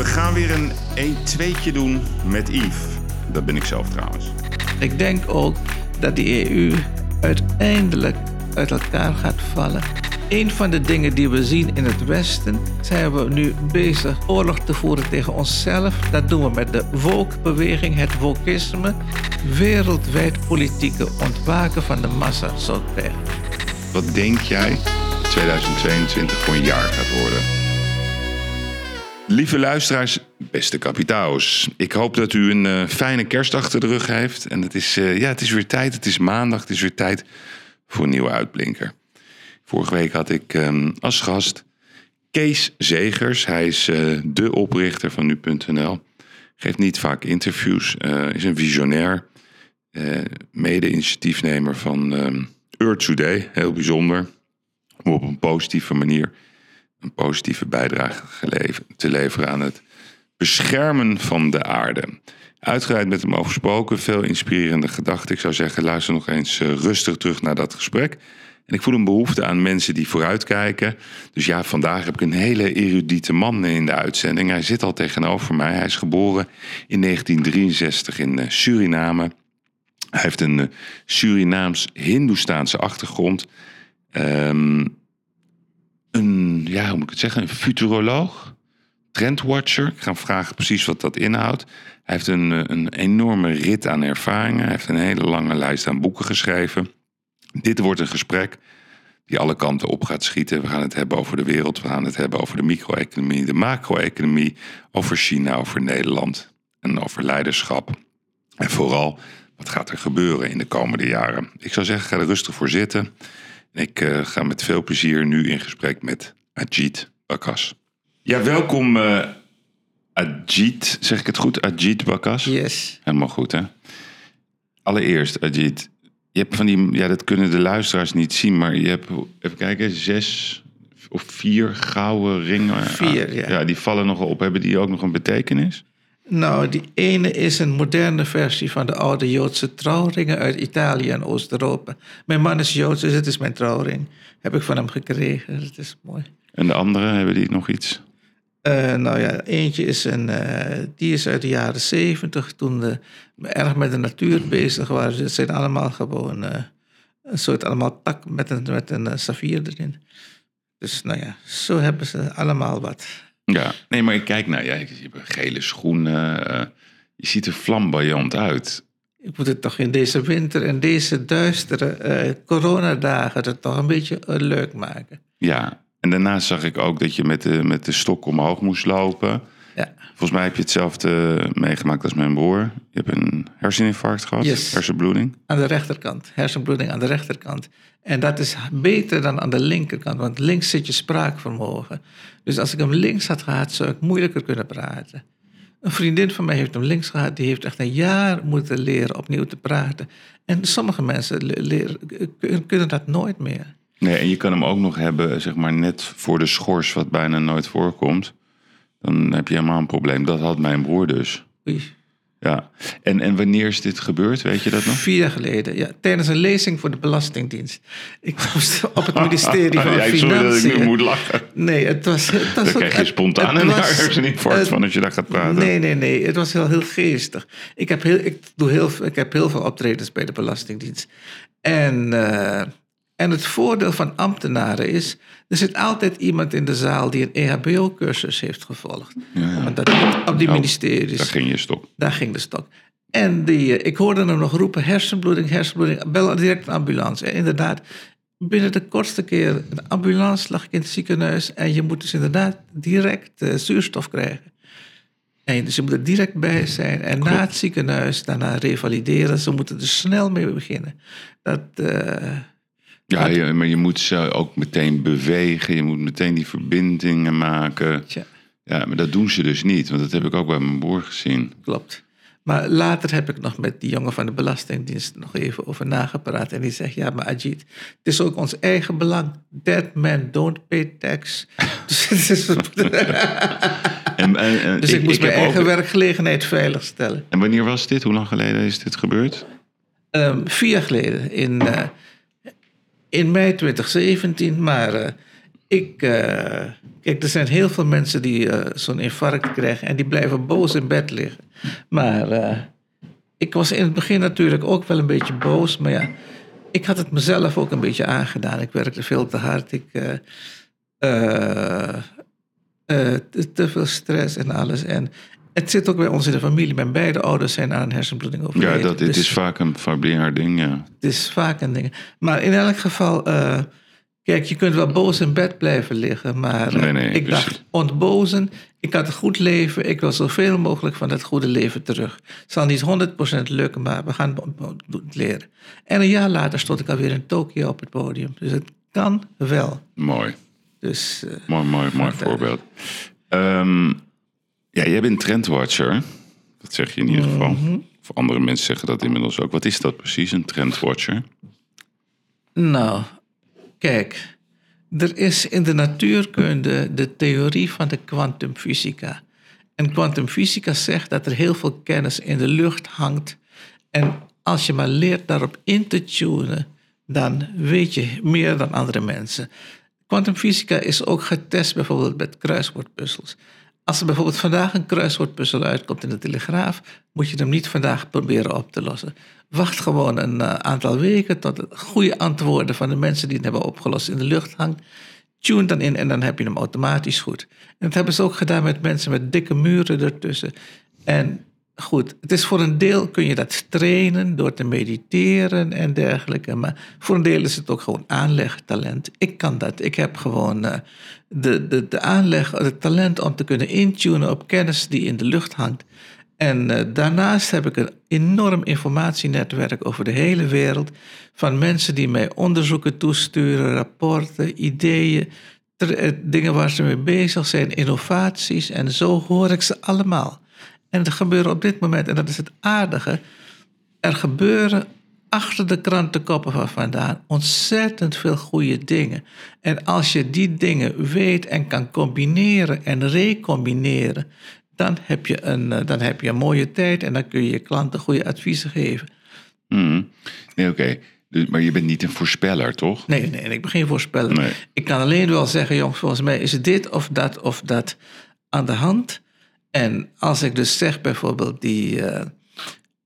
We gaan weer een 1-2'tje doen met Yves. Dat ben ik zelf trouwens. Ik denk ook dat die EU uiteindelijk uit elkaar gaat vallen. Een van de dingen die we zien in het Westen, zijn we nu bezig oorlog te voeren tegen onszelf. Dat doen we met de woke-beweging, het wokisme. Wereldwijd politieke ontwaken van de massa zou krijgen. Wat denk jij dat 2022 voor een jaar gaat worden? Lieve luisteraars, beste kapitaals. Ik hoop dat u een eh, fijne kerst achter de rug heeft. En het is, eh, ja, het is weer tijd. Het is maandag. Het is weer tijd voor een nieuwe uitblinker. Vorige week had ik ehm, als gast Kees Zegers. Hij is eh, de oprichter van nu.nl. Geeft niet vaak interviews. is een visionair. Mede-initiatiefnemer van ehm Earth Today. Heel bijzonder. Om op een positieve manier een positieve bijdrage te leveren aan het beschermen van de aarde. Uitgebreid met hem over gesproken, veel inspirerende gedachten. Ik zou zeggen, luister nog eens eh, rustig terug naar dat gesprek. En ik voel een behoefte aan mensen die vooruitkijken. Dus ja, vandaag heb ik een hele erudite man in de uitzending. Hij zit al tegenover mij. Hij is geboren in 1963 in eh, Suriname. Hij heeft een eh, Surinaams-Hindoestaanse achtergrond. Ehm, een, ja, hoe moet ik het zeggen, een futuroloog, trendwatcher. Ik ga vragen precies wat dat inhoudt. Hij heeft een, eh, een enorme rit aan ervaringen. Hij heeft een hele lange lijst aan boeken geschreven. Dit wordt een gesprek die alle kanten op gaat schieten. We gaan het hebben over de wereld, we gaan het hebben over de micro-economie, de macro-economie, over China, over Nederland en over leiderschap. En vooral, wat gaat er gebeuren in de komende jaren? Ik zou zeggen, ga er rustig voor zitten. Ik eh, ga met veel plezier nu in gesprek met Ajit Bakas. Ja, welkom eh Ajit. Zeg ik het goed? Ajit Bakas? Yes. Helemaal goed, hè? Allereerst, Ajit. Je hebt van die, ja, dat kunnen de luisteraars niet zien, maar je hebt, even kijken, zes of vier gouden ringen. Vier, ja. Ja, die vallen nog op. Hebben die ook nog een betekenis? Nou, die ene is een moderne versie van de oude Joodse trouwringen uit Italië en Oost-Europa. Mijn man is Joods, dus het is mijn trouwring. Heb ik van hem gekregen. Dat is mooi. En de andere, hebben die nog iets? Eh, nou ja, eentje is, een, eh, die is uit de jaren zeventig, toen we erg met de natuur bezig waren. Het zijn allemaal gewoon eh, een soort allemaal tak met een, met een saffier erin. Dus nou ja, zo hebben ze allemaal wat. Ja, nee, maar ik kijk naar jij. Je hebt gele schoenen. eh, je ziet er flamboyant uit. Ik moet het toch in deze winter en deze duistere eh, coronadagen het toch een beetje eh, leuk maken. Ja, en daarnaast zag ik ook dat je met de, met de stok omhoog moest lopen. Ja, Volgens mij heb je hetzelfde meegemaakt als mijn broer. Je hebt een herseninfarct gehad, Yes. hersenbloeding. aan de rechterkant, hersenbloeding aan de rechterkant. En dat is beter dan aan de linkerkant, want links zit je spraakvermogen. Dus als ik hem links had gehad, zou ik moeilijker kunnen praten. Een vriendin van mij heeft hem links gehad, die heeft echt een jaar moeten leren opnieuw te praten. En sommige mensen le- leren, kun- kunnen dat nooit meer. Nee, en je kan hem ook nog hebben, zeg maar, net voor de schors, wat bijna nooit voorkomt. Dan heb je helemaal een probleem. Dat had mijn broer dus. Oei. Ja. En, en wanneer is dit gebeurd? Weet je dat nog? Vier jaar geleden, ja, tijdens een lezing voor de Belastingdienst. Ik was op het ministerie van Ja, sorry dat ik nu Financiën. moet lachen. Nee, het was... Het was Daar krijg je spontaan een herseninfarct van als je daar gaat praten. Nee, nee, nee. Het was heel, heel geestig. Ik heb heel, ik, doe heel, ik heb heel veel optredens bij de Belastingdienst. En, eh, en het voordeel van ambtenaren is... er zit altijd iemand in de zaal die een EHBO-cursus heeft gevolgd. Want dat, op die Oh, ministeries. Daar ging je stok. Daar ging de stok. En die, eh, ik hoorde hem nog roepen, hersenbloeding, hersenbloeding. Bel direct een ambulance. En inderdaad, binnen de kortste keer, de ambulance lag ik in het ziekenhuis. En je moet dus inderdaad direct eh, zuurstof krijgen. En dus je moet er direct bij zijn. En na het ziekenhuis daarna revalideren. Ze moeten er snel mee beginnen. Dat, eh, Ja, je, maar je moet ze ook meteen bewegen. Je moet meteen die verbindingen maken. tja, Ja, maar dat doen ze dus niet. Want dat heb ik ook bij mijn broer gezien. klopt. Maar later heb ik nog met die jongen van de Belastingdienst nog even over nagepraat. En die zegt, ja, maar Ajit, het is ook ons eigen belang. Dead men don't pay tax. dus het is- En, en, en dus ik, moest mijn eigen ook- werkgelegenheid veiligstellen. En wanneer was dit? Hoe lang geleden is dit gebeurd? Ehm, vier jaar geleden, in, eh, in mei 2017. Maar eh, ik, eh, kijk, er zijn heel veel mensen die eh, zo'n infarct krijgen en die blijven boos in bed liggen. Maar ik was in het begin natuurlijk ook wel een beetje boos, maar ja, ik had het mezelf ook een beetje aangedaan. Ik werkte veel te hard. Ik, te veel stress en alles. En het zit ook bij ons in de familie. Mijn beide ouders zijn aan een hersenbloeding Ja, overleden. dat, dit Dus- is vaak een familiair ding, ja. het is vaak een ding. Maar in elk geval, eh, kijk, je kunt wel boos in bed blijven liggen. Maar eh, Nee, nee, ik precies. dacht, ontbozen. Ik had een goed leven. Ik wil zoveel mogelijk van dat goede leven terug. Het zal niet 100% lukken, maar we gaan het leren. En een jaar later stond ik alweer in Tokio op het podium. Dus het kan wel. Mooi. Dus eh, Mooi, mooi, mooi voorbeeld. Ehm, ja, jij bent trendwatcher. Dat zeg je in ieder geval. Mhm. Of andere mensen zeggen dat inmiddels ook. Wat is dat precies, een trendwatcher? Nou, kijk, er is in de natuurkunde de theorie van de kwantumfysica. En kwantumfysica zegt dat er heel veel kennis in de lucht hangt. En als je maar leert daarop in te tunen, dan weet je meer dan andere mensen. Kwantumfysica is ook getest bijvoorbeeld met kruiswoordpuzzels. Als er bijvoorbeeld vandaag een kruiswoordpuzzel uitkomt in de Telegraaf, moet je hem niet vandaag proberen op te lossen. Wacht gewoon een eh, aantal weken tot de goede antwoorden van de mensen die het hebben opgelost in de lucht hangt. Tune dan in en dan heb je hem automatisch goed. En dat hebben ze ook gedaan met mensen met dikke muren ertussen. En goed, het is voor een deel kun je dat trainen door te mediteren en dergelijke. Maar voor een deel is het ook gewoon aanlegtalent. Ik kan dat. Ik heb gewoon eh, de, de, de aanleg, het talent om te kunnen intunen op kennis die in de lucht hangt. En eh, daarnaast heb ik een enorm informatienetwerk over de hele wereld. Van mensen die mij onderzoeken toesturen, rapporten, ideeën, eh, dingen waar ze mee bezig zijn, innovaties. En zo hoor ik ze allemaal. En er gebeuren op dit moment, en dat is het aardige, er gebeuren achter de krantenkoppen van vandaan ontzettend veel goede dingen. En als je die dingen weet en kan combineren en recombineren, dan heb je een, eh, dan heb je een mooie tijd en dan kun je je klanten goede adviezen geven. Mhm. Nee, oké. Dus, maar je bent niet een voorspeller, toch? Nee, nee, ik ben geen voorspeller. Nee. Ik kan alleen wel zeggen, jongens, volgens mij is dit of dat of dat aan de hand. En als ik dus zeg bijvoorbeeld die, eh,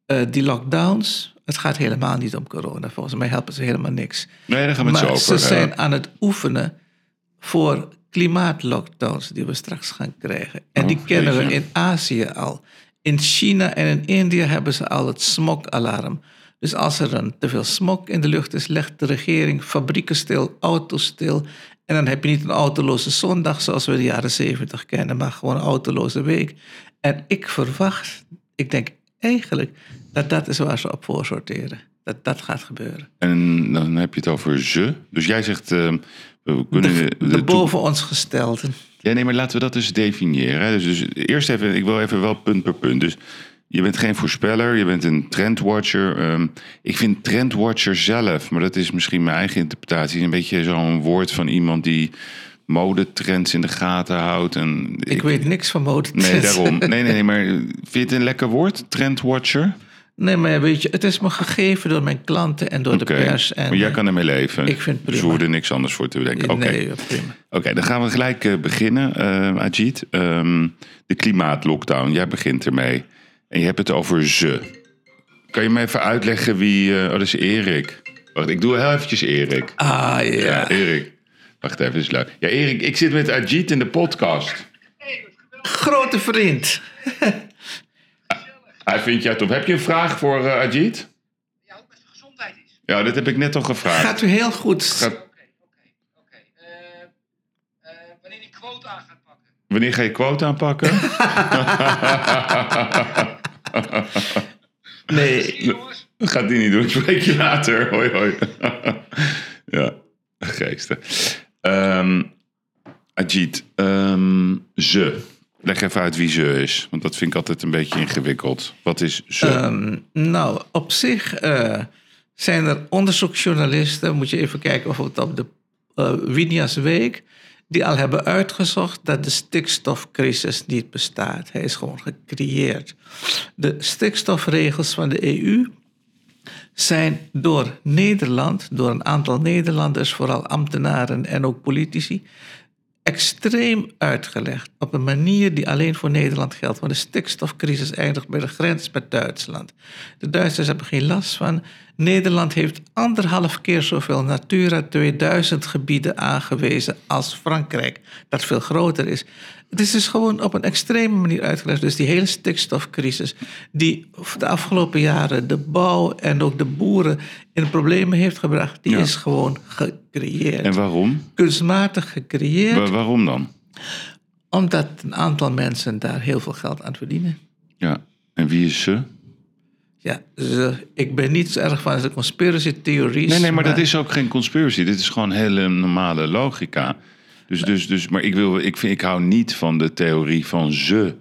eh, die lockdowns, het gaat helemaal niet om corona. Volgens mij helpen ze helemaal niks. Nee, daar gaan we het zo Maar over. ze eh, zijn aan het oefenen voor klimaatlockdowns die we straks gaan krijgen. En Oh, die kennen we in Azië al. In China en in India hebben ze al het smogalarm. Dus als er een te veel smog in de lucht is, legt de regering fabrieken stil, auto's stil. En dan heb je niet een autoloze zondag zoals we de jaren zeventig kennen, maar gewoon een autoloze week. En ik verwacht, ik denk eigenlijk dat dat is waar ze op voor sorteren. Dat dat gaat gebeuren. En dan heb je het over ze. Dus jij zegt, eh, we kunnen... De, de de toe- boven ons gestelten. Ja, nee, maar laten we dat dus definiëren. hè. Dus, dus eerst even, ik wil even wel punt per punt. Dus je bent geen voorspeller, je bent een trendwatcher. Ehm, ik vind trendwatcher zelf, maar dat is misschien mijn eigen interpretatie, een beetje zo'n woord van iemand die modetrends in de gaten houdt. En Ik weet niks van mode. Nee, daarom. Nee, nee, nee, maar vind je het een lekker woord, trendwatcher? Nee, maar weet je, het is me gegeven door mijn klanten en door de pers. En, maar jij eh, kan ermee leven. ik vind het Dus we prima. hoeven er niks anders voor te bedenken. Oké, Nee, prima. Oké, dan gaan we gelijk eh, beginnen, eh Ajit. Ehm, de klimaatlockdown, jij begint ermee. En je hebt het over ze. Kan je me even uitleggen wie... eh, oh, dat is Erik. Wacht, ik doe heel eventjes Erik. Ah, ja. Ja, Erik. Wacht even, is leuk. Ja, Erik, ik zit met Ajit in de podcast. Grote vriend. Hij vindt jij tof. Heb je een vraag voor eh, Ajit? Ja, hoe met de gezondheid is. Ja, dat heb ik net al gevraagd. Gaat u heel goed. Gaat- Oké, oké, oké. Eh, eh, wanneer die quote aan gaat pakken. Wanneer ga je quote aanpakken? Nee? Dat gaat die niet doen. Ik spreek je later. Hoi, hoi. ja, geesten. Ehm Ajit, ehm, ze. Leg even uit wie ze is. Want dat vind ik altijd een beetje ingewikkeld. Wat is ze? Ehm, nou, op zich eh, zijn er onderzoeksjournalisten, moet je even kijken bijvoorbeeld op de eh Winias Week, die al hebben uitgezocht dat de stikstofcrisis niet bestaat. Hij is gewoon gecreëerd. De stikstofregels van de EU zijn door Nederland, door een aantal Nederlanders, vooral ambtenaren en ook politici, extreem uitgelegd. Op een manier die alleen voor Nederland geldt. Want de stikstofcrisis eindigt bij de grens met Duitsland. De Duitsers hebben geen last van. Nederland heeft anderhalf keer zoveel Natura 2000 gebieden aangewezen als Frankrijk, dat veel groter is. Het is dus gewoon op een extreme manier uitgelegd. Dus die hele stikstofcrisis, die de afgelopen jaren de bouw en ook de boeren in problemen heeft gebracht, die Ja. is gewoon gecreëerd. En waarom? Kunstmatig gecreëerd, Wa- waarom dan? omdat een aantal mensen daar heel veel geld aan verdienen. Ja. En wie is ze? Ja, ze- ik ben niet zo erg van de conspiracy theories. Nee, nee, maar dat is ook geen conspiracy. Dit is gewoon hele normale logica. Dus, dus, dus, maar ik, wil, ik, vind, ik hou niet van de theorie van ze.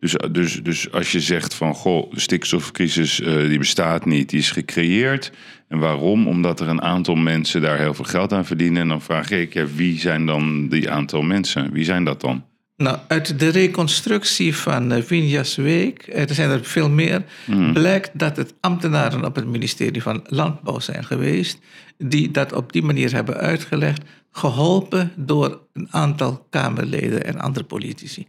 Dus, dus, dus als je zegt van, goh, de stikstofcrisis eh, die bestaat niet, die is gecreëerd. En waarom? Omdat er een aantal mensen daar heel veel geld aan verdienen. En dan vraag ik, ja, wie zijn dan die aantal mensen? Wie zijn dat dan? Nou, uit de reconstructie van uh, Winjas Week, eh, er zijn er veel meer, blijkt dat het ambtenaren op het ministerie van Landbouw zijn geweest, die dat op die manier hebben uitgelegd, geholpen door een aantal Kamerleden en andere politici.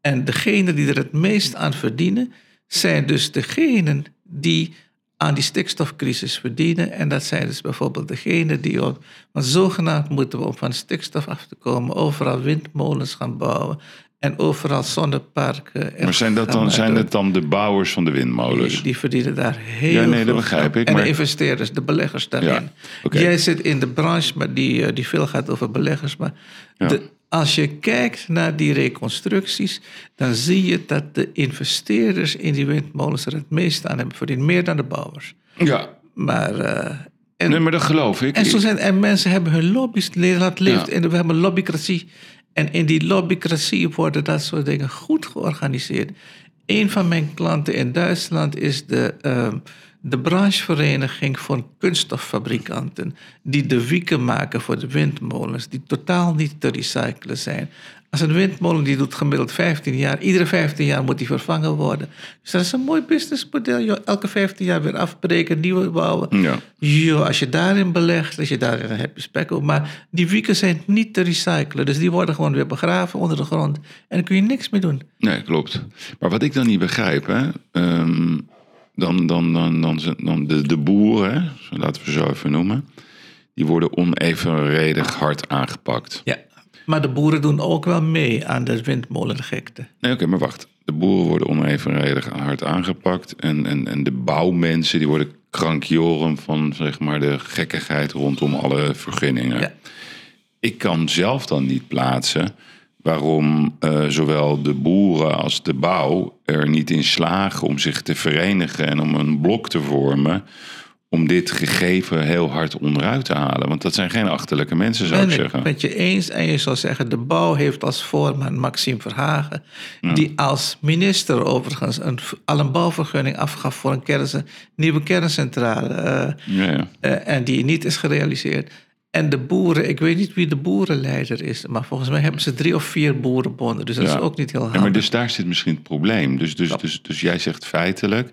En degenen die er het meest aan verdienen, zijn dus degenen die aan die stikstofcrisis verdienen. En dat zijn dus bijvoorbeeld degenen die op, want zogenaamd moeten we om van stikstof af te komen, overal windmolens gaan bouwen en overal zonneparken. En Maar zijn, dat dan, zijn het dan de bouwers van de windmolens? Die, die verdienen daar heel Ja, nee, dat veel begrijp ik, En maar- de investeerders, de beleggers daarin. Ja. Jij zit in de branche maar die, eh, die veel gaat over beleggers. Maar Ja. de, als je kijkt naar die reconstructies, dan zie je dat de investeerders in die windmolens er het meest aan hebben verdiend. Meer dan de bouwers. Ja, Maar, eh, en, nee, maar dat geloof ik. en, zo zijn, en mensen hebben hun lobby's. Nederland leeft Ja. in, we hebben lobbycratie. En in die lobbycratie worden dat soort dingen goed georganiseerd. Een van mijn klanten in Duitsland is de, ehm, de branchevereniging van kunststoffabrikanten. Die de wieken maken voor de windmolens, die totaal niet te recyclen zijn. Als een windmolen die doet gemiddeld 15 jaar, iedere 15 jaar moet die vervangen worden. Dus dat is een mooi businessmodel. Elke 15 jaar weer afbreken, nieuwe bouwen. Ja. Jo, als je daarin belegt, als je daarin dan heb je spek op. Maar die wieken zijn niet te recyclen. Dus die worden gewoon weer begraven onder de grond. En daar kun je niks mee doen. Nee, klopt. Maar wat ik dan niet begrijp, hè, ehm, dan, dan, dan, dan, dan de, de boeren, hè, zo laten we ze zo even noemen, die worden onevenredig hard aangepakt. Ja. Maar de boeren doen ook wel mee aan de windmolengekte. Nee, oké, maar wacht. De boeren worden onevenredig hard aangepakt. En, en, en de bouwmensen die worden krankjoren van zeg maar, de gekkigheid rondom alle vergunningen. Ja. Ik kan zelf dan niet plaatsen waarom eh, zowel de boeren als de bouw er niet in slagen om zich te verenigen en om een blok te vormen. Om dit gegeven heel hard onderuit te halen. Want dat zijn geen achterlijke mensen, zou Ben ik ik zeggen. met je eens. En je zou zeggen, de bouw heeft als voorman Maxime Verhagen... die als minister overigens een, al een bouwvergunning afgaf... voor een kern, nieuwe kerncentrale. eh, Ja, ja. eh, en die niet is gerealiseerd. En de boeren, ik weet niet wie de boerenleider is... maar volgens mij hebben ze drie of vier boerenbonden. Dus dat Ja. is ook niet heel Ja, handig. maar dus daar zit misschien het probleem. Dus, dus, dus, dus jij zegt feitelijk,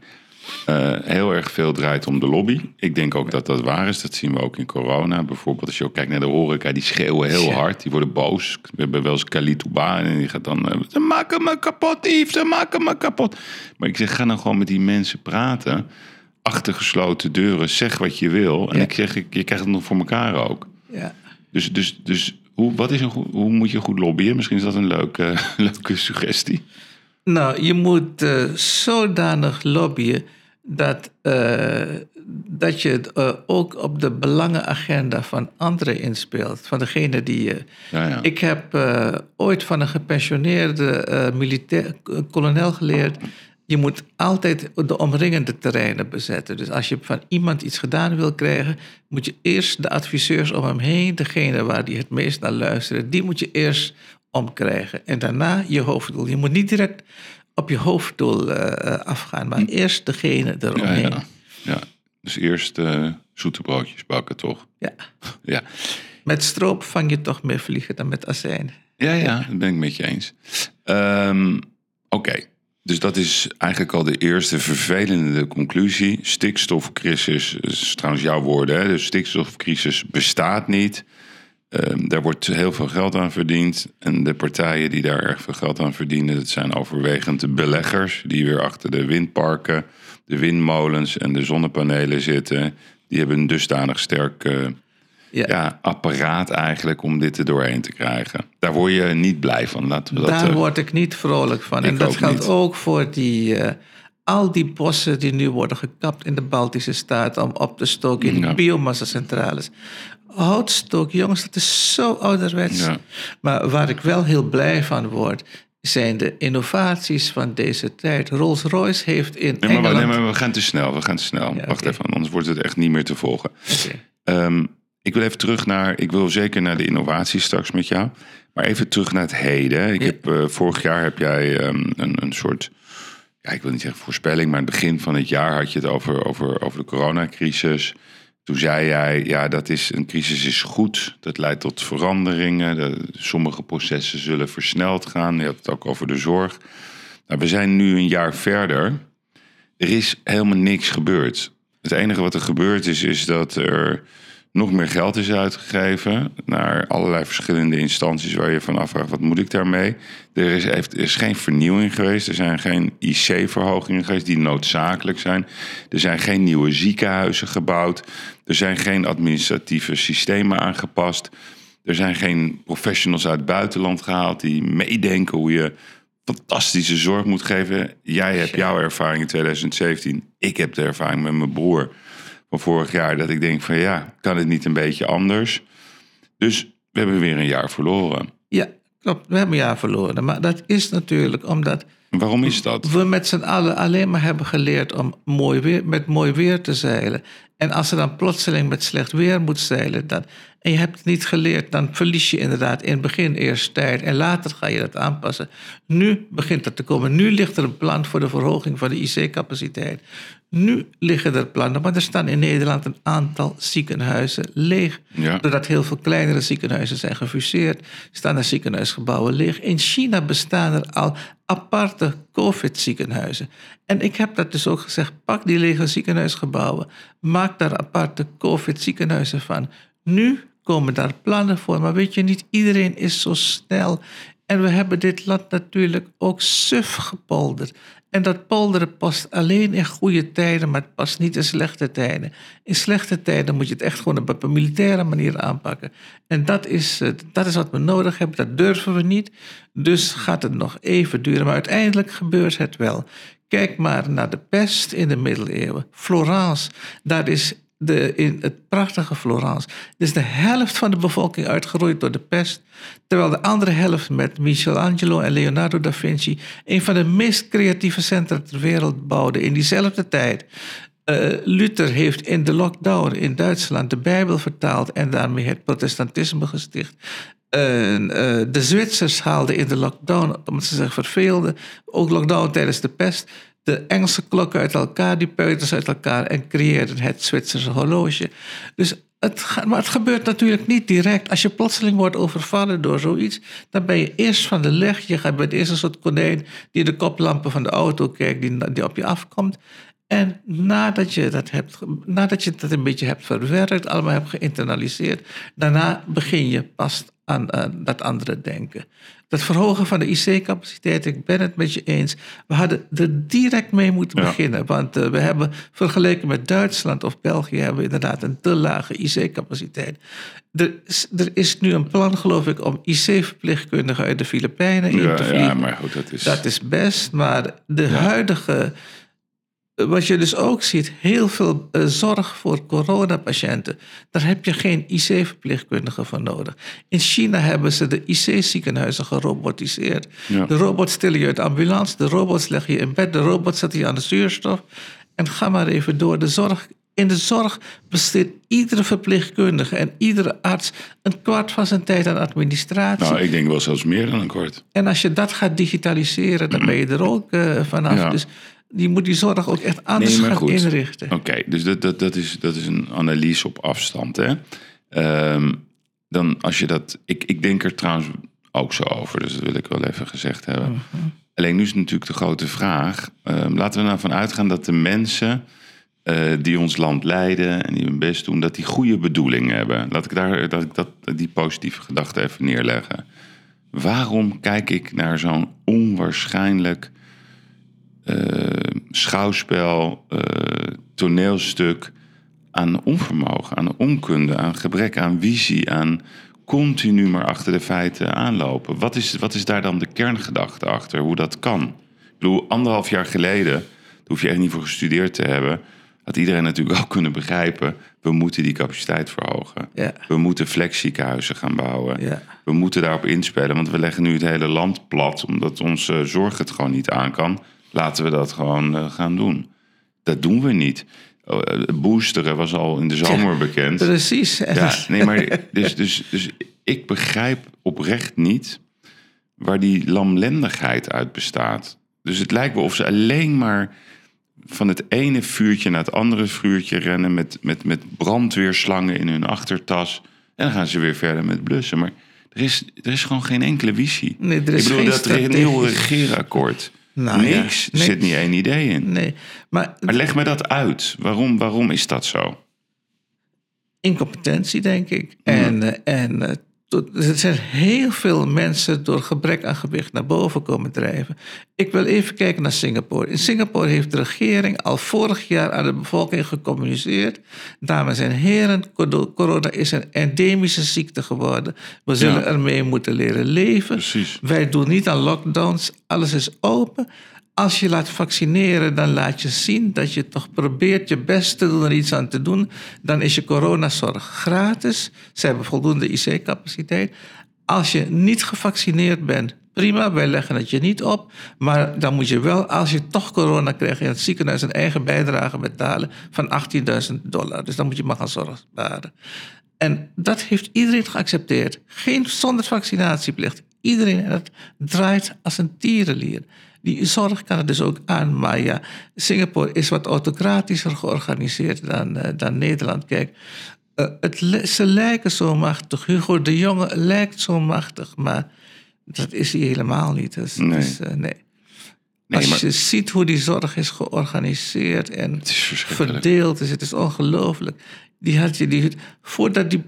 eh, heel erg veel draait om de lobby. Ik denk ook dat dat waar is. Dat zien we ook in corona. Bijvoorbeeld als je ook kijkt naar de horeca, die schreeuwen heel Ja. hard. Die worden boos. We hebben wel eens Kalitouba en die gaat dan... eh, ze maken me kapot, Yves, ze maken me kapot. Maar ik zeg, ga nou gewoon met die mensen praten. Achter gesloten deuren, zeg wat je wil. En Ja. ik zeg, je krijgt het nog voor elkaar ook. Ja. Dus, dus, dus hoe, wat is een goed, hoe moet je goed lobbyen? Misschien is dat een leuke, leuke suggestie. Nou, je moet eh, zodanig lobbyen dat, eh, dat je het, eh, ook op de belangenagenda van anderen inspeelt. Van degene die je. Ja, ja. Ik heb ooit van een gepensioneerde militair, kolonel geleerd. Je moet altijd de omringende terreinen bezetten. Dus als je van iemand iets gedaan wil krijgen, moet je eerst de adviseurs om hem heen, degene waar die het meest naar luisteren, die moet je eerst omkrijgen. En daarna je hoofddoel. Je moet niet direct op je hoofddoel eh, eh, afgaan, maar eerst degene ja, eromheen. ja. ja. Dus eerst eh, zoete broodjes bakken, toch? Ja. Ja. Met stroop vang je toch meer vliegen dan met azijn. Ja, ja, dat ben ik met je eens. Ehm, Oké, dus dat is eigenlijk al de eerste vervelende conclusie. Stikstofcrisis, is trouwens jouw woorden, hè? de stikstofcrisis bestaat niet. Ehm, daar wordt heel veel geld aan verdiend. En de partijen die daar erg veel geld aan verdienen, dat zijn overwegend de beleggers die weer achter de windparken, de windmolens en de zonnepanelen zitten. Die hebben een dusdanig sterk Ja. ja, apparaat eigenlijk om dit er doorheen te krijgen. Daar word je niet blij van. Laten we dat, Daar eh, word ik niet vrolijk van. En dat geldt niet. ook voor die, eh, al die bossen die nu worden gekapt in de Baltische Staten om op te stoken in Ja. biomassacentrales. Houtstook, jongens, dat is zo ouderwets. Ja. Maar waar ik wel heel blij van word, zijn de innovaties van deze tijd. Rolls-Royce heeft in Nee, maar, Engeland... nee, maar we gaan te snel. We gaan te snel. Ja, Wacht even, anders wordt het echt niet meer te volgen. Oké. Ehm, ik wil even terug naar. Ik wil zeker naar de innovatie straks met jou. Maar even terug naar het heden. Ik Ja. heb, eh, vorig jaar heb jij ehm, een, een soort. Ja, ik wil niet zeggen voorspelling, maar aan het begin van het jaar had je het over, over, over de coronacrisis. Toen zei jij, ja, dat is, een crisis is goed. Dat leidt tot veranderingen. De- sommige processen zullen versneld gaan. Je had het ook over de zorg. Nou, we zijn nu een jaar verder. Er is helemaal niks gebeurd. Het enige wat er gebeurd is, is dat er nog meer geld is uitgegeven naar allerlei verschillende instanties waar je van afvraagt, wat moet ik daarmee? Er is, heeft, er is geen vernieuwing geweest, er zijn geen IC-verhogingen geweest die noodzakelijk zijn. Er zijn geen nieuwe ziekenhuizen gebouwd, er zijn geen administratieve systemen aangepast. Er zijn geen professionals uit het buitenland gehaald die meedenken hoe je fantastische zorg moet geven. Jij hebt jouw ervaring in 2017. Ik heb de ervaring met mijn broer van vorig jaar. Dat ik denk van ja, kan het niet een beetje anders? Dus we hebben weer een jaar verloren. Ja, klopt. We hebben een jaar verloren. Maar dat is natuurlijk omdat Waarom is dat? we met z'n allen alleen maar hebben geleerd om mooi weer, met mooi weer te zeilen. En als er dan plotseling met slecht weer moet zeilen, dan, en je hebt het niet geleerd, dan verlies je inderdaad in het begin eerst tijd en later ga je dat aanpassen. Nu begint dat te komen. Nu ligt er een plan voor de verhoging van de IC-capaciteit. Nu liggen er plannen, maar er staan in Nederland een aantal ziekenhuizen leeg. Ja. Doordat heel veel kleinere ziekenhuizen zijn gefuseerd, staan er ziekenhuisgebouwen leeg. In China bestaan er al aparte COVID-ziekenhuizen. En ik heb dat dus ook gezegd, pak die lege ziekenhuisgebouwen, maak daar aparte COVID-ziekenhuizen van. Nu komen daar plannen voor, maar weet je, niet iedereen is zo snel. En we hebben dit land natuurlijk ook suf gepolderd. En dat polderen past alleen in goede tijden, maar het past niet in slechte tijden. In slechte tijden moet je het echt gewoon op een militaire manier aanpakken. En dat is, dat is wat we nodig hebben, dat durven we niet. Dus gaat het nog even duren, maar uiteindelijk gebeurt het wel. Kijk maar naar de pest in de middeleeuwen. Florence, daar is de, in het prachtige Florence. is de helft van de bevolking uitgeroeid door de pest. Terwijl de andere helft met Michelangelo en Leonardo da Vinci... een van de meest creatieve centra ter wereld bouwde in diezelfde tijd. Eh, Luther heeft in de lockdown in Duitsland de Bijbel vertaald... en daarmee het protestantisme gesticht. Eh, de Zwitsers haalden in de lockdown, omdat ze zich verveelden... ook lockdown tijdens de pest de Engelse klokken uit elkaar, die peuters uit elkaar en creëerden het Zwitserse horloge. Dus het, maar het gebeurt natuurlijk niet direct. Als je plotseling wordt overvallen door zoiets, dan ben je eerst van de leg. Je bij het eerste soort konijn die de koplampen van de auto kijkt, die, die op je afkomt. En nadat je, dat hebt, nadat je dat een beetje hebt verwerkt, allemaal hebt geïnternaliseerd, daarna begin je pas aan dat andere denken. Dat verhogen van de IC-capaciteit, ik ben het met je eens. We hadden er direct mee moeten Ja. beginnen. Want eh, we hebben vergeleken met Duitsland of België... hebben we inderdaad een te lage IC-capaciteit. Er, is- er is nu een plan, geloof ik, om IC-verpleegkundigen uit de Filipijnen in te vliegen. ja, maar goed, dat is. Dat is best, maar de huidige. Wat je dus ook ziet, heel veel eh, zorg voor coronapatiënten. Daar heb je geen IC-verpleegkundige voor nodig. In China hebben ze de IC-ziekenhuizen gerobotiseerd. Ja. De robots tillen je uit de ambulance, de robots leggen je in bed, de robots zetten je aan de zuurstof. En ga maar even door. De zorg, in de zorg besteedt iedere verpleegkundige en iedere arts een kwart van zijn tijd aan administratie. Nou, ik denk wel zelfs meer dan een kwart. En als je dat gaat digitaliseren, dan ben je er ook eh, vanaf. Ja. Dus je moet die zorg ook echt anders Nee, maar gaan goed. inrichten. Oké, dus dat, dat, dat, is, dat is een analyse op afstand. Hè? Ehm, dan als je dat. Ik, ik denk er trouwens ook zo over, dus dat wil ik wel even gezegd hebben. Mhm. Alleen nu is natuurlijk de grote vraag. ehm, laten we nou van uitgaan dat de mensen eh, die ons land leiden en die hun best doen, dat die goede bedoelingen hebben. Laat ik, daar, dat ik dat, die positieve gedachte even neerleggen. Waarom kijk ik naar zo'n onwaarschijnlijk schouwspel, eh, toneelstuk aan onvermogen, aan onkunde, aan gebrek aan visie, aan continu maar achter de feiten aanlopen? Wat is, wat is daar dan de kerngedachte achter, hoe dat kan? Ik bedoel, anderhalf jaar geleden, daar hoef je echt niet voor gestudeerd te hebben had iedereen natuurlijk ook kunnen begrijpen... we moeten die capaciteit verhogen. Ja. We moeten flexziekenhuizen gaan bouwen. Ja. We moeten daarop inspelen, want we leggen nu het hele land plat... omdat onze zorg het gewoon niet aan kan. Laten we dat gewoon eh, gaan doen. Dat doen we niet. Oh, eh, boosteren was al in de zomer bekend. Precies. Ja, nee, maar dus, dus, dus ik begrijp oprecht niet waar die lamlendigheid uit bestaat. Dus het lijkt wel of ze alleen maar van het ene vuurtje naar het andere vuurtje rennen met, met, met brandweerslangen in hun achtertas. En dan gaan ze weer verder met blussen. Maar er is, er is gewoon geen enkele visie. Nee, er is Ik bedoel, geen dat re- nieuwe regeerakkoord. Nou ja, niks. Er zit niet één idee in. Nee, maar Maar leg me dat uit. Waarom, waarom is dat zo? incompetentie, denk ik. En, eh, en eh, er zijn heel veel mensen door gebrek aan gewicht naar boven komen drijven. Ik wil even kijken naar Singapore. In Singapore heeft de regering al vorig jaar aan de bevolking gecommuniceerd. Dames en heren, cor- corona is een endemische ziekte geworden. We zullen Ja. ermee moeten leren leven. Precies. Wij doen niet aan lockdowns. Alles is open. Als je laat vaccineren, dan laat je zien dat je toch probeert je best te doen er iets aan te doen. Dan is je coronazorg gratis. Ze hebben voldoende IC-capaciteit. Als je niet gevaccineerd bent, prima, wij leggen het je niet op. Maar dan moet je wel, als je toch corona krijgt in het ziekenhuis, een eigen bijdrage betalen van 18.000 dollar. Dus dan moet je maar gaan zorgen. En dat heeft iedereen geaccepteerd. Geen zonder vaccinatieplicht. Iedereen. En draait als een tierenlier. Die zorg kan het dus ook aan. Maar ja, Singapore is wat autocratischer georganiseerd dan, eh, dan Nederland. Kijk, eh, het, ze lijken zo machtig. Hugo de Jonge lijkt zo machtig. Maar dat is hij helemaal niet. Dus, Nee. dus, eh, nee. Nee, Als maar- je ziet hoe die zorg is georganiseerd en is verdeeld is, het is ongelooflijk. Die had je die, voordat die,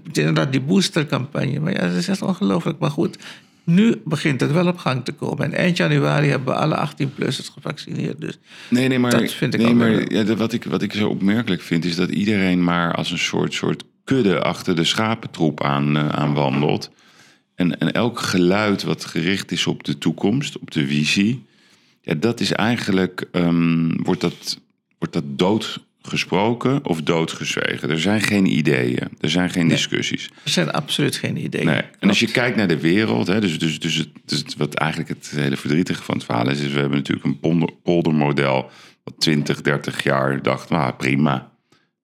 die boostercampagne, maar ja, dat is echt ongelooflijk. Maar goed, nu begint het wel op gang te komen. En eind januari hebben we alle 18-plussers gevaccineerd. Dus Nee, nee, maar, Dat vind ik nee, maar ja, wat, ik, wat ik zo opmerkelijk vind, is dat iedereen maar als een soort, soort kudde achter de schapentroep aan, aan wandelt. En, en elk geluid wat gericht is op de toekomst, op de visie, ja, dat is eigenlijk, ehm, wordt, dat, wordt dat doodgesproken of doodgezwegen. Er zijn geen ideeën, er zijn geen discussies. er zijn absoluut geen ideeën. Nee. En als je kijkt naar de wereld, hè, dus, dus, dus, het, dus het- wat eigenlijk het hele verdrietige van het verhaal is, is we hebben natuurlijk een polder, poldermodel wat 20, 30 jaar dacht, nou prima.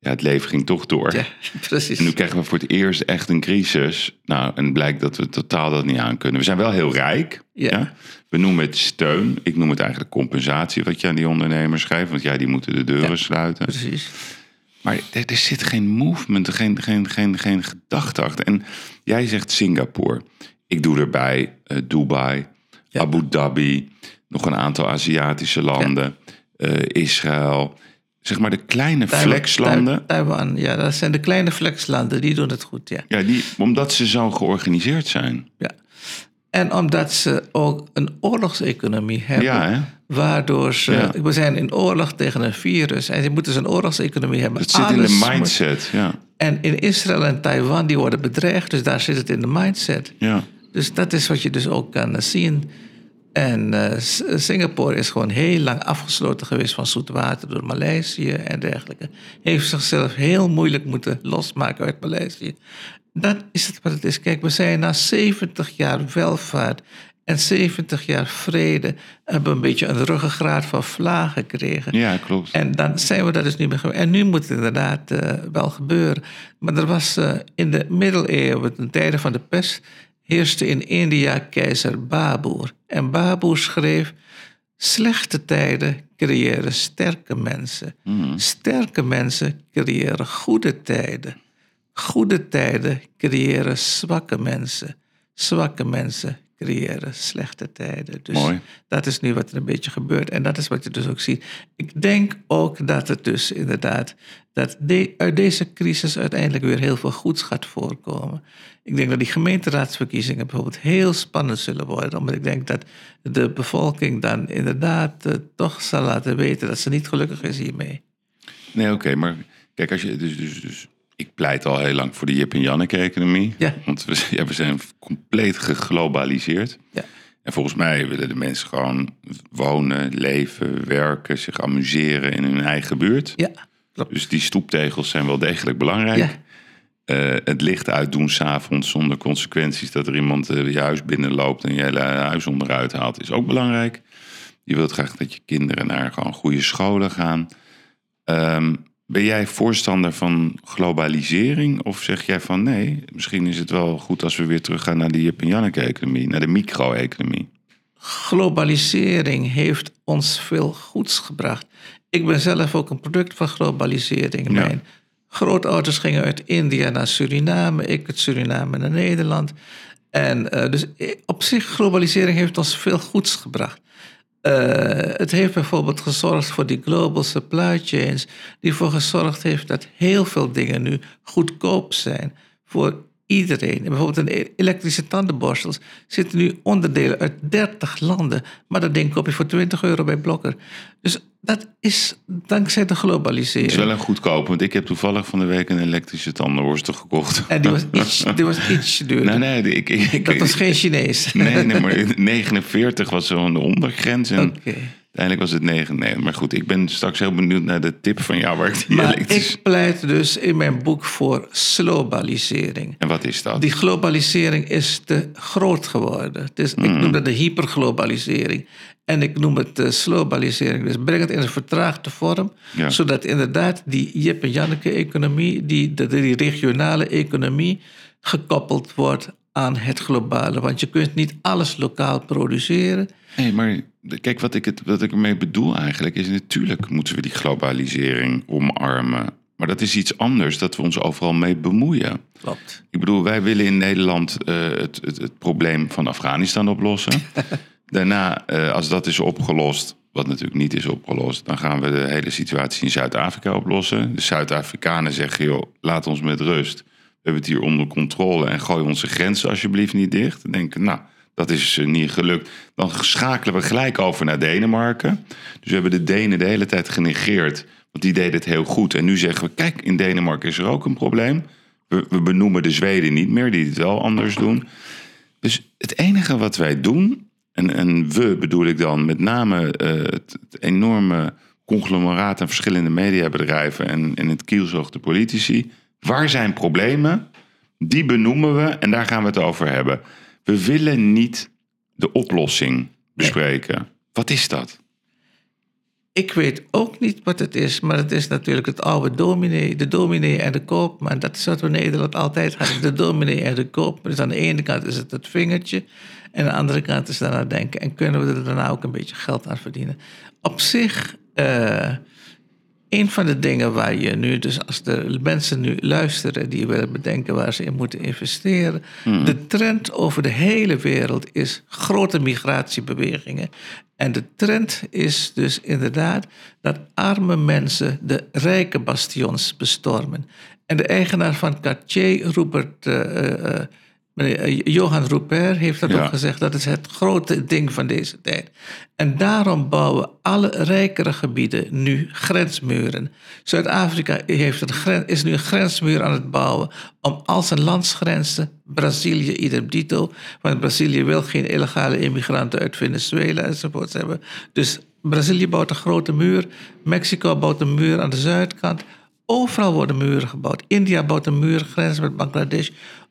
Ja, het leven ging toch door. Ja, precies. En nu krijgen we voor het eerst echt een crisis. Nou, en blijkt dat we totaal dat niet aan kunnen. We zijn wel heel rijk. Ja. We noemen het steun. Ik noem het eigenlijk compensatie wat je aan die ondernemers geeft. Want ja, die moeten de deuren sluiten. precies. Maar er, er zit geen movement, geen, geen, geen, geen gedachte achter. En jij zegt Singapore. Ik doe erbij eh, Dubai. Abu Dhabi, nog een aantal Aziatische landen, eh, Israël. Zeg maar de kleine Taiwan- flexlanden. Taiwan, ja, dat zijn de kleine flexlanden, die doen het goed, ja. Ja, die, omdat ze zo georganiseerd zijn. ja. En omdat ze ook een oorlogseconomie hebben. Ja, hè? Waardoor ze, Ja. we zijn in oorlog tegen een virus. En ze moeten dus een oorlogseconomie hebben. Het zit in de moet- mindset. Ja, En in Israël en Taiwan, die worden bedreigd. Dus daar zit het in de mindset. ja. Dus dat is wat je dus ook kan zien. En eh, Singapore is gewoon heel lang afgesloten geweest van zoet water door Maleisië en dergelijke. Heeft zichzelf heel moeilijk moeten losmaken uit Maleisië. Dat is het wat het is. Kijk, we zijn na 70 jaar welvaart en 70 jaar vrede... hebben we een beetje een ruggengraat van vla gekregen. ja klopt. En dan zijn we dat dus niet meer. En nu moet het inderdaad eh, wel gebeuren. Maar er was eh, in de middeleeuwen, ten tijde van de pest, heerste in India keizer Babur. En Babur schreef: Slechte tijden creëren sterke mensen. Sterke mensen creëren goede tijden. Goede tijden creëren zwakke mensen. Zwakke mensen creëren slechte tijden. Dus Mooi. dat is nu wat er een beetje gebeurt. En dat is wat je dus ook ziet. Ik denk ook dat het dus inderdaad, dat de, uit deze crisis uiteindelijk weer heel veel goeds gaat voorkomen. Ik denk dat die gemeenteraadsverkiezingen bijvoorbeeld heel spannend zullen worden. Omdat ik denk dat de bevolking dan inderdaad eh, toch zal laten weten dat ze niet gelukkig is hiermee. Nee, oké, maar kijk, als je, dus, dus, dus ik pleit al heel lang voor de Jip en Janneke-economie. Ja. Want we, ja, we zijn compleet geglobaliseerd. Ja. En volgens mij willen de mensen gewoon wonen, leven, werken, zich amuseren in hun eigen buurt. Ja, klopt. Dus die stoeptegels zijn wel degelijk belangrijk. Ja. Eh, het licht uitdoen s'avonds zonder consequenties dat er iemand eh, je huis binnenloopt en je hele huis onderuit haalt, is ook belangrijk. Je wilt graag dat je kinderen naar gewoon goede scholen gaan. Ehm, ben jij voorstander van globalisering? Of zeg jij van nee, misschien is het wel goed als we weer teruggaan naar die Jip en Janneke-economie, naar de micro-economie? globalisering heeft ons veel goeds gebracht. Ik ben zelf ook een product van globalisering. Ja. Mijn grootouders gingen uit India naar Suriname, ik uit Suriname naar Nederland. En eh, dus op zich, globalisering heeft ons veel goeds gebracht. Eh, het heeft bijvoorbeeld gezorgd voor die global supply chains, die ervoor gezorgd heeft dat heel veel dingen nu goedkoop zijn voor iedereen. Bijvoorbeeld in elektrische tandenborstels zitten nu onderdelen uit 30 landen, maar dat ding koop je voor 20 euro bij Blokker. Dus dat is dankzij de globalisering. Het is wel een goedkoop, want ik heb toevallig van de week een elektrische tandenborstel gekoeld. En die was iets, die was iets duurder. Nee, nee, ik, ik, dat was geen Chinees. Nee, nee, maar 49 was zo'n de ondergrens. En. Uiteindelijk was het 99. Maar goed, ik ben straks heel benieuwd naar de tip van jou waar ik die Maar ik pleit dus in mijn boek voor globalisering. En wat is dat? Die globalisering is te groot geworden. Het is, Ik noem dat de hyperglobalisering. En ik noem het de slowbalisering. Dus breng het in een vertraagde vorm. Ja. Zodat inderdaad die Jip en Janneke-economie, die, de, die regionale economie, gekoppeld wordt aan het globale. Want je kunt niet alles lokaal produceren. Nee, maar kijk, wat ik, het, wat ik ermee bedoel eigenlijk is... natuurlijk moeten we die globalisering omarmen. Maar dat is iets anders, dat we ons overal mee bemoeien. Klopt. Ik bedoel, wij willen in Nederland eh, het, het, het probleem van Afghanistan oplossen. Daarna, eh, als dat is opgelost, wat natuurlijk niet is opgelost, dan gaan we de hele situatie in Zuid-Afrika oplossen. De Zuid-Afrikanen zeggen, joh, laat ons met rust. We hebben het hier onder controle en gooi onze grenzen alsjeblieft niet dicht. Dan denken, nou, dat is eh, niet gelukt. Dan schakelen we gelijk over naar Denemarken. Dus we hebben de Denen de hele tijd genegeerd, want die deden het heel goed. En nu zeggen we, kijk, in Denemarken is er ook een probleem. We, we benoemen de Zweden niet meer, die het wel anders doen. Dus het enige wat wij doen, en, we bedoel ik dan met name eh, het, enorme conglomeraat aan verschillende mediabedrijven en, en het kielzog de politici. Waar zijn problemen? Die benoemen we en daar gaan we het over hebben. We willen niet de oplossing bespreken. Wat is dat? Ik weet ook niet wat het is, maar het is natuurlijk het oude dominee, de dominee en de koopman. Dat is wat we in Nederland altijd hadden, de dominee en de koopman. Dus aan de ene kant is het het vingertje en aan de andere kant is daarna denken. En kunnen we er daarna ook een beetje geld aan verdienen? Op zich, eh, een van de dingen waar je nu, dus als de mensen nu luisteren die willen bedenken waar ze in moeten investeren. De trend over de hele wereld is grote migratiebewegingen. En de trend is dus inderdaad dat arme mensen de rijke bastions bestormen. En de eigenaar van Cartier, Rupert, eh, eh, meneer, eh, Johan Rupert, heeft dat Ja. ook gezegd. Dat is het grote ding van deze tijd. En daarom bouwen alle rijkere gebieden nu grensmuren. Zuid-Afrika is nu een grensmuur aan het bouwen om al zijn landsgrenzen, Brazilië idem dito, want Brazilië wil geen illegale immigranten uit Venezuela enzovoorts hebben. Dus Brazilië bouwt een grote muur, Mexico bouwt een muur aan de zuidkant. Overal worden muren gebouwd. India bouwt een muur, grens met Bangladesh.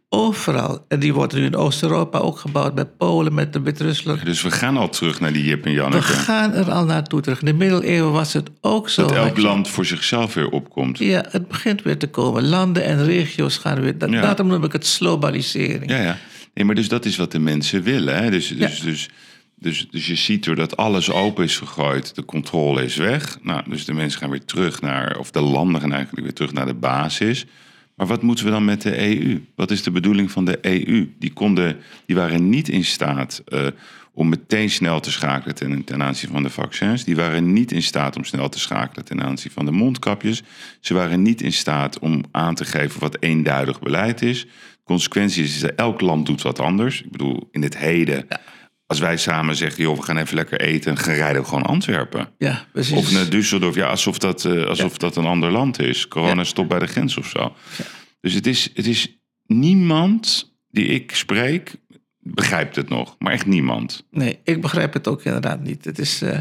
Overal. En die worden nu in Oost-Europa ook gebouwd, met Polen, met de Wit-Rusland. Dus we gaan al terug naar die Jip en We Janneke. gaan er al naartoe terug. In de middeleeuwen was het ook zo. Dat elk land voor zichzelf weer opkomt. Ja, het begint weer te komen. Landen en regio's gaan weer. Dat, Ja. Daarom noem ik het globalisering. Ja, ja. Nee, maar dus dat is wat de mensen willen. Hè? Dus, dus, dus, dus, dus je ziet doordat alles open is gegooid, de controle is weg. Nou, dus de mensen gaan weer terug naar, of de landen gaan eigenlijk weer terug naar de basis. Maar wat moeten we dan met de EU? Wat is de bedoeling van de EU? Die, konden, die waren niet in staat eh, om meteen snel te schakelen ten, aanzien van de vaccins. Die waren niet in staat om snel te schakelen ten aanzien van de mondkapjes. Ze waren niet in staat om aan te geven wat eenduidig beleid is. Consequentie is dat elk land doet wat anders. Ik bedoel, in het heden, als wij samen zeggen, joh, we gaan even lekker eten, dan rijden we gewoon Antwerpen. Ja, precies. Of naar Düsseldorf, ja, alsof dat, eh, alsof dat een ander land is. Corona Ja. stopt bij de grens of zo. Dus het is, het is niemand die ik spreek, begrijpt het nog. Maar echt niemand. Nee, ik begrijp het ook inderdaad niet. Het is, eh,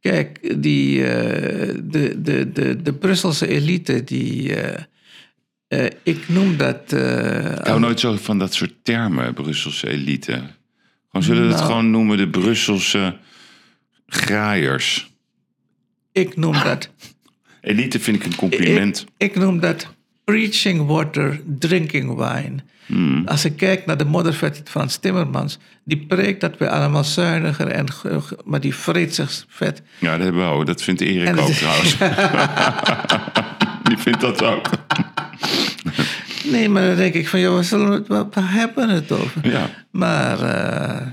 kijk, die, eh, de, de, de, de Brusselse elite, die, ik noem dat... Ik hou nooit zo van dat soort termen, Brusselse elite. Gewoon zullen we het Nou. gewoon noemen de Brusselse graaiers. ik noem dat... Elite vind ik een compliment. Ik, ik noem dat preaching water, drinking wine. Hmm. Als ik kijk naar de moddervet van Timmermans, die preekt dat we allemaal zuiniger en... maar die vreet zich vet. Ja, dat hebben we ook. Dat vindt Erik En ook trouwens. die vindt dat ook. Nee, maar dan denk ik van, joh, we zullen het, waar, waar hebben we het over? Ja. Maar eh,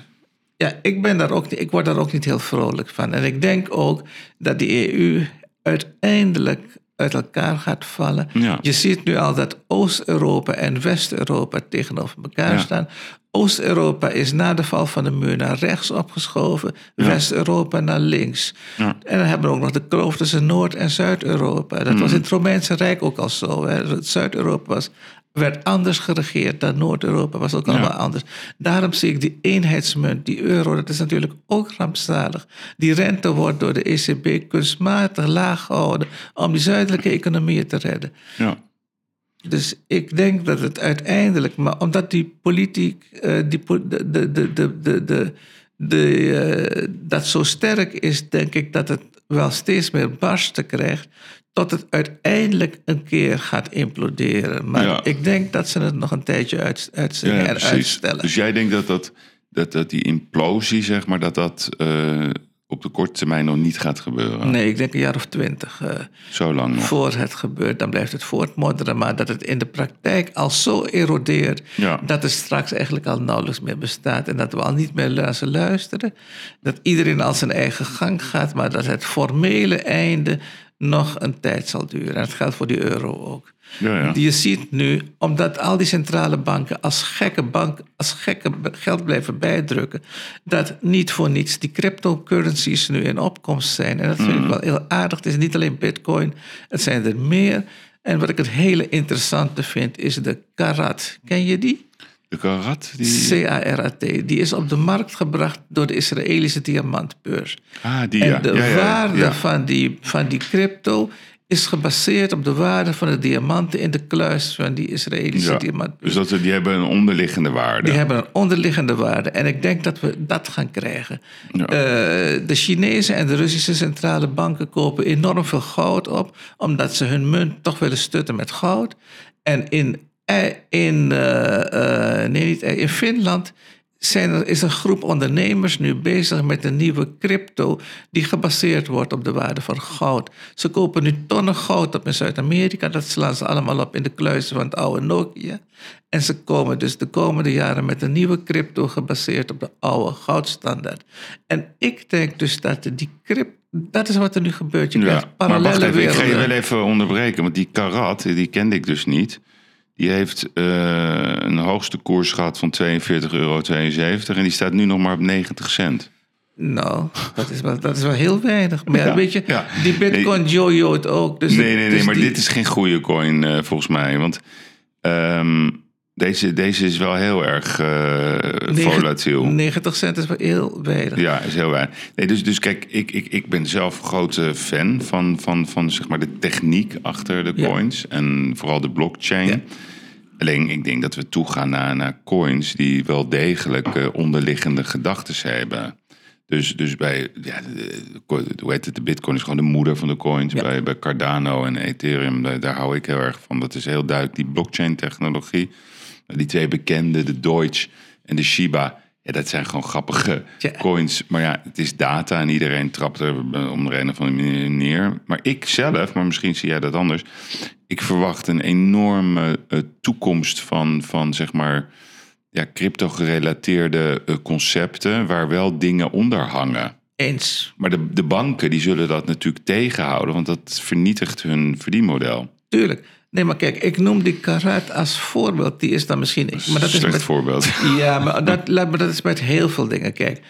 ja, ik, ben daar ook, ik word daar ook niet heel vrolijk van. En ik denk ook dat die EU uiteindelijk uit elkaar gaat vallen. Ja. Je ziet nu al dat Oost-Europa en West-Europa tegenover elkaar Ja. staan. Oost-Europa is na de val van de muur naar rechts opgeschoven, West-Europa naar links. Ja. En dan hebben we ook nog de kloof tussen Noord- en Zuid-Europa. Dat Mm. was in het Romeinse Rijk ook al zo. Hè. Zuid-Europa was, werd anders geregeerd dan Noord-Europa, was ook allemaal anders. Daarom zie ik die eenheidsmunt, die euro, dat is natuurlijk ook rampzalig. Die rente wordt door de ECB kunstmatig laag gehouden om die zuidelijke economieën te redden. Ja. Dus ik denk dat het uiteindelijk, maar omdat die politiek, eh, die, de, de, de, de, de, de, eh, dat zo sterk is, denk ik dat het wel steeds meer barsten krijgt, tot het uiteindelijk een keer gaat imploderen. Maar Ja. ik denk dat ze het nog een tijdje uit, uitzingen Ja, uitstellen. Dus jij denkt dat, dat, dat, dat die implosie, zeg maar, dat dat eh, op de korte termijn nog niet gaat gebeuren? Nee, ik denk een jaar of twintig. eh, Zo lang nog. voor het gebeurt, dan blijft het voortmodderen. Maar dat het in de praktijk al zo erodeert dat het straks eigenlijk al nauwelijks meer bestaat. En dat we al niet meer luisteren. luisteren. Dat iedereen al zijn eigen gang gaat, maar dat het formele einde nog een tijd zal duren. En dat geldt voor die euro ook. Ja, ja. Je ziet nu, omdat al die centrale banken als gekke, bank, als gekke geld blijven bijdrukken, dat niet voor niets die cryptocurrencies nu in opkomst zijn. En dat vind ik wel heel aardig. Het is niet alleen bitcoin, het zijn er meer. En wat ik het hele interessante vind, is de karat. Ken je die? De karat? Die... C-A-R-A-T. Die is op de markt gebracht door de Israëlische diamantbeurs. Ah, die En ja. de ja, ja, waarde. Van, die, van die crypto is gebaseerd op de waarde van de diamanten in de kluis van die Israëlische Ja. diamantbeurs. Dus dat, die hebben een onderliggende waarde. Die hebben een onderliggende waarde. En ik denk dat we dat gaan krijgen. Ja. Eh, de Chinese en de Russische centrale banken kopen enorm veel goud op, omdat ze hun munt toch willen stutten met goud. En in, in, eh, eh, nee, niet, eh, in Finland zijn er, is een groep ondernemers nu bezig met een nieuwe crypto die gebaseerd wordt op de waarde van goud. Ze kopen nu tonnen goud op in Zuid-Amerika. Dat slaan ze allemaal op in de kluizen van het oude Nokia. En ze komen dus de komende jaren met een nieuwe crypto gebaseerd op de oude goudstandaard. En ik denk dus dat die crypto, dat is wat er nu gebeurt. Je Ja, krijgt maar wacht parallele ik ga je wel even onderbreken. Want die karat, die kende ik dus niet. Die heeft eh, een hoogste koers gehad van 42,72 euro. En die staat nu nog maar op 90 cent. Nou, dat is, wel, dat is wel heel weinig. Maar ja, Ja, weet je, ja. die bitcoin jojo't ook. Dus Nee, nee, nee, dus maar die- dit is geen goede coin eh, volgens mij. Want ehm, deze, deze is wel heel erg negen- volatiel. 90 cent is wel heel weinig. Ja, is heel weinig. Nee, dus, dus kijk, ik, ik, ik ben zelf een grote fan van, van, van zeg maar de techniek achter de Ja. coins. En vooral de blockchain. Ja. Alleen, ik denk dat we toegaan naar, naar coins die wel degelijk eh, onderliggende gedachten hebben. Dus, dus bij, ja, de, de- hoe heet het, de bitcoin is gewoon de moeder van de coins. Ja. Bij, bij Cardano en Ethereum, daar, daar hou ik heel erg van. Dat is heel duidelijk die blockchain technologie. Die twee bekende, de Deutsche en de Shiba, Ja, dat zijn gewoon grappige Ja. coins. Maar ja, het is data en iedereen trapt er eh, om de een of andere manier neer. Maar ik zelf, maar misschien zie jij dat anders. Ik verwacht een enorme eh, toekomst van, van zeg maar ja, crypto-gerelateerde eh, concepten waar wel dingen onder hangen. Eens. Maar de, de banken die zullen dat natuurlijk tegenhouden, want dat vernietigt hun verdienmodel. Tuurlijk. Nee, maar kijk, ik noem die karat als voorbeeld. Die is dan misschien... Maar dat is Slecht met, voorbeeld. Ja, maar dat, laat- maar dat is met heel veel dingen. Kijk,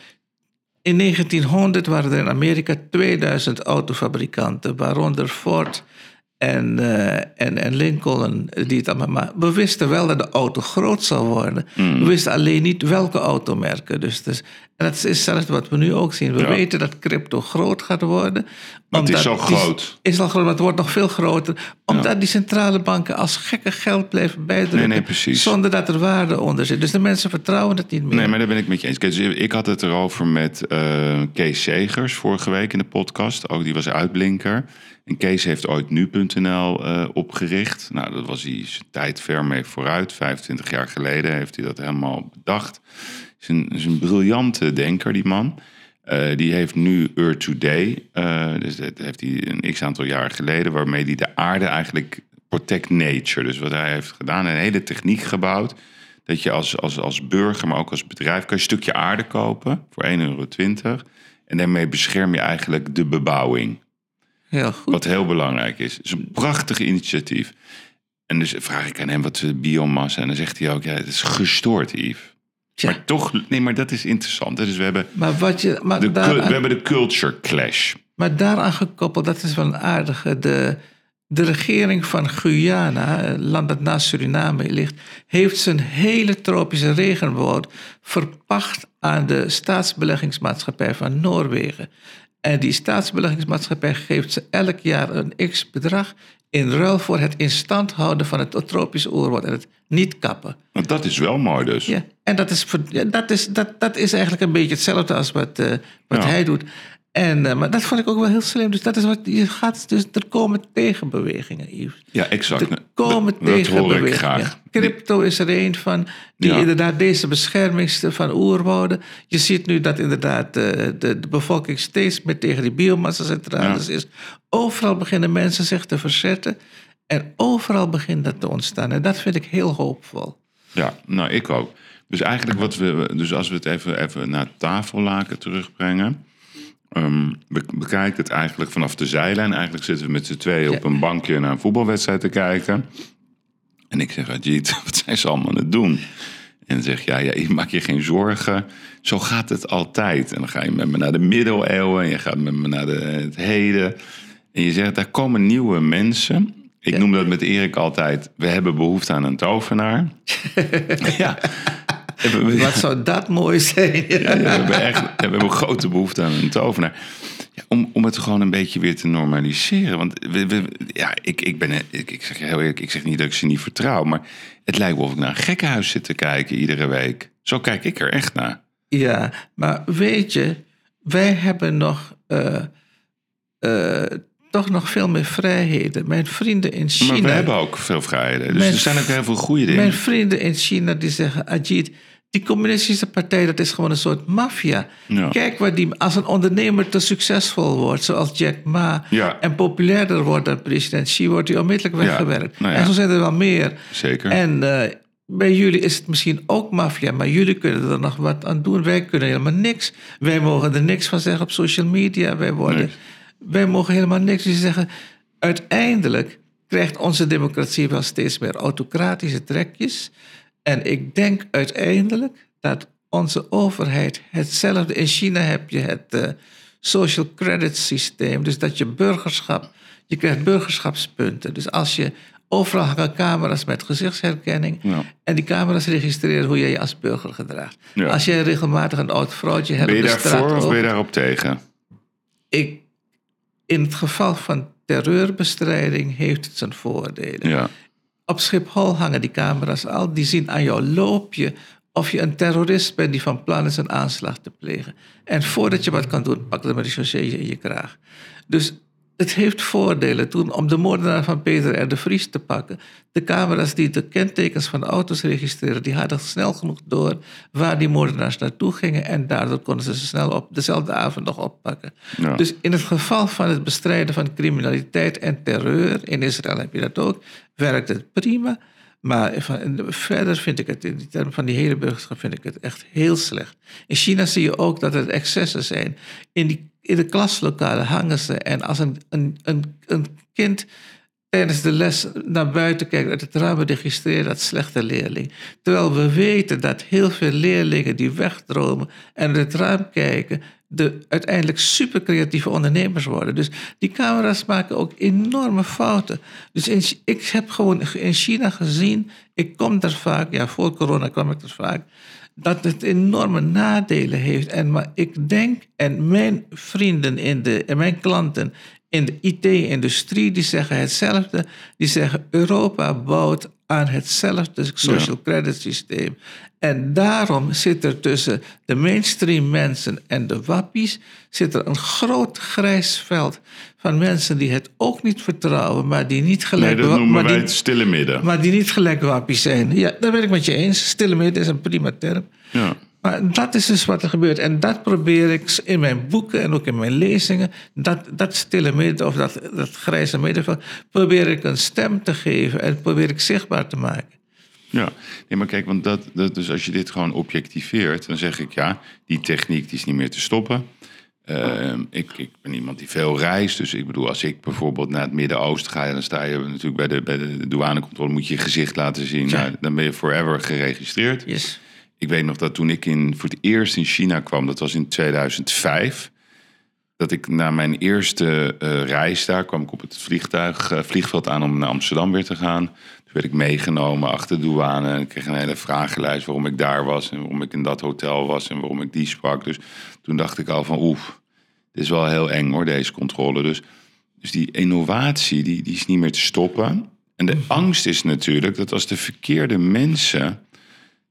in 1900 waren er in Amerika 2000 autofabrikanten, waaronder Ford en, eh, en, en Lincoln. Die het allemaal, maar we wisten wel dat de auto groot zou worden. Hmm. We wisten alleen niet welke automerken. Dus, dus, en dat is hetzelfde wat we nu ook zien. We Ja. weten dat crypto groot gaat worden. Maar het is al groot. is al groot, maar het wordt nog veel groter. Omdat die centrale banken als gekke geld blijven bijdrukken. Nee, nee, precies. Zonder dat er waarde onder zit. Dus de mensen vertrouwen het niet meer. Nee, maar daar ben ik met je eens. Kijk, dus ik had het erover met eh, Kees Segers vorige week in de podcast. Ook die was uitblinker. En Kees heeft ooit nu.nl eh, opgericht. Nou, dat was hij zijn tijd ver mee vooruit. 25 jaar geleden heeft hij dat helemaal bedacht. Is een, is een briljante denker, die man. Eh, die heeft nu Earth Today. eh, dus dat heeft hij een x aantal jaar geleden. Waarmee hij de aarde eigenlijk protect nature. Dus wat hij heeft gedaan, een hele techniek gebouwd. Dat je als, als, als burger, maar ook als bedrijf, kan je een stukje aarde kopen voor 1,20 euro. En daarmee bescherm je eigenlijk de bebouwing. Heel goed. Wat heel belangrijk is. Het is een prachtig initiatief. En dus vraag ik aan hem wat de biomassa. En dan zegt hij ook, ja, het is gestoord, Yves. Maar toch, nee, maar dat is interessant. Dus we hebben Maar, wat je, maar, de, daaraan, we hebben de culture clash. maar daaraan gekoppeld, dat is wel een aardige. De, de regering van Guyana, een land dat naast Suriname ligt, heeft zijn hele tropische regenwoud verpacht aan de staatsbeleggingsmaatschappij van Noorwegen. En die staatsbeleggingsmaatschappij geeft ze elk jaar een x bedrag in ruil voor het in stand houden van het tropische oerwoud en het niet kappen. Want dat is wel mooi dus. Ja, en dat is, dat is, dat, dat is eigenlijk een beetje hetzelfde als wat, eh, wat Ja. hij doet. En, eh, maar dat vond ik ook wel heel slim. Dus dat is wat je gaat. Dus er komen tegenbewegingen, Yves. Ja, exact. Er komen dat, dat hoor ik tegenbewegingen. graag. Crypto is er een van die Ja. inderdaad deze bescherming van oerwouden. Je ziet nu dat inderdaad eh, de, de bevolking steeds meer tegen die biomassa-centrales is. Overal beginnen mensen zich te verzetten. En overal begint dat te ontstaan. En dat vind ik heel hoopvol. Ja, nou, ik ook. Dus eigenlijk wat we... Dus als we het even, even naar tafellaken terugbrengen... ehm, we bekijken het eigenlijk vanaf de zijlijn. Eigenlijk zitten we met z'n tweeën op een bankje naar een voetbalwedstrijd te kijken. En ik zeg, Ajit, wat zijn ze allemaal aan het doen? En dan zeg ja, ja, je maak je geen zorgen. Zo gaat het altijd. En dan ga je met me naar de middeleeuwen. En je gaat met me naar de, het heden. En je zegt, daar komen nieuwe mensen. Ik noem dat met Erik altijd, we hebben behoefte aan een tovenaar. ja. Wat zou dat mooi zijn? ja, ja, we hebben echt we hebben een grote behoefte aan een tovenaar. Ja, om, om het gewoon een beetje weer te normaliseren. Want we, we- ja, ik, ik, ben, ik, ik zeg heel eerlijk, ik zeg niet dat ik ze niet vertrouw. Maar het lijkt wel of ik naar een gekkenhuis zit te kijken iedere week. Zo kijk ik er echt naar. Ja, maar weet je, wij hebben nog, eh, eh, toch nog veel meer vrijheden. Mijn vrienden in China. Maar we hebben ook veel vrijheden. Dus Mijn er zijn ook heel veel goede dingen. Mijn vrienden in China die zeggen, Ajit, die communistische partij dat is gewoon een soort maffia. Ja. Kijk waar die, als een ondernemer te succesvol wordt, zoals Jack Ma, Ja. en populairder wordt dan president Xi, wordt hij onmiddellijk weggewerkt. nou. En zo zijn er wel meer. Zeker. En eh, bij jullie is het misschien ook maffia, maar jullie kunnen er nog wat aan doen. Wij kunnen helemaal niks. Wij mogen er niks van zeggen op social media. Wij, worden, Nee. Wij mogen helemaal niks. Dus ze zeggen, uiteindelijk krijgt onze democratie wel steeds meer autocratische trekjes. En ik denk uiteindelijk dat onze overheid hetzelfde. In China heb je het eh, social credit systeem. Dus dat je burgerschap, je krijgt burgerschapspunten. Dus als je overal hangen camera's met gezichtsherkenning. Ja. En die camera's registreren hoe jij je als burger gedraagt. Ja. Als jij regelmatig een oud vrouwtje hebt ben je daarvoor of ben je daarop tegen? ik, in het geval van terreurbestrijding heeft het zijn voordelen. Ja. Op Schiphol hangen die camera's al. Die zien aan jouw loopje of je een terrorist bent die van plan is een aanslag te plegen. En voordat je wat kan doen, pak de marechaussee je in je kraag. Dus het heeft voordelen. Toen, om de moordenaar van Peter R. de Vries te pakken. De camera's die de kentekens van de auto's registreren, die hadden snel genoeg door waar die moordenaars naartoe gingen. En daardoor konden ze ze snel op dezelfde avond nog oppakken. Ja. Dus in het geval van het bestrijden van criminaliteit en terreur, in Israël heb je dat ook, werkt het prima. Maar verder vind ik het, in die termen van die hele burgerschap, vind ik het echt heel slecht. In China zie je ook dat er excessen zijn. In, die, in de klaslokalen hangen ze. En als een, een, een, kind tijdens de les naar buiten kijkt uit het raam, registreert dat slechte leerling. Terwijl we weten dat heel veel leerlingen die wegdromen en uit het raam kijken, de uiteindelijk super creatieve ondernemers worden. Dus die camera's maken ook enorme fouten. Dus ik heb gewoon in China gezien, ik kom daar vaak, ja, voor corona kwam ik er vaak, dat het enorme nadelen heeft. En maar ik denk, en mijn vrienden in de, en mijn klanten in de IT-industrie, die zeggen hetzelfde. Die zeggen Europa bouwt aan hetzelfde social credit systeem. En daarom zit er tussen de mainstream mensen en de wappies zit er een groot grijs veld van mensen die het ook niet vertrouwen, maar die niet Nee, gelijk, dat noemen wij die, het stille midden. maar die niet gelijk wappies zijn. Ja, daar ben ik met je eens. Stille midden is een prima term. Ja. Maar dat is dus wat er gebeurt. En dat probeer ik in mijn boeken en ook in mijn lezingen. Dat, dat stille midden of dat, dat grijze middenveld. probeer ik een stem te geven en probeer ik zichtbaar te maken. Ja, nee, maar kijk, want dat, dat, dus als je dit gewoon objectiveert, dan zeg ik ja, die techniek die is niet meer te stoppen. Ehm, ik, ik ben iemand die veel reist, dus ik bedoel, als ik bijvoorbeeld naar het Midden-Oosten ga, dan sta je natuurlijk bij de, bij de douanecontrole, moet je je gezicht laten zien. Ja. Nou, dan ben je forever geregistreerd. Yes. Ik weet nog dat toen ik in, voor het eerst in China kwam, dat was in 2005. Dat ik na mijn eerste eh, reis daar kwam ik op het vliegtuig, eh, vliegveld aan om naar Amsterdam weer te gaan. Toen werd ik meegenomen achter de douane en ik kreeg een hele vragenlijst waarom ik daar was en waarom ik in dat hotel was en waarom ik die sprak. Dus toen dacht ik al van oef, dit is wel heel eng hoor, deze controle. Dus, dus die innovatie die, die is niet meer te stoppen. En de angst is natuurlijk dat als de verkeerde mensen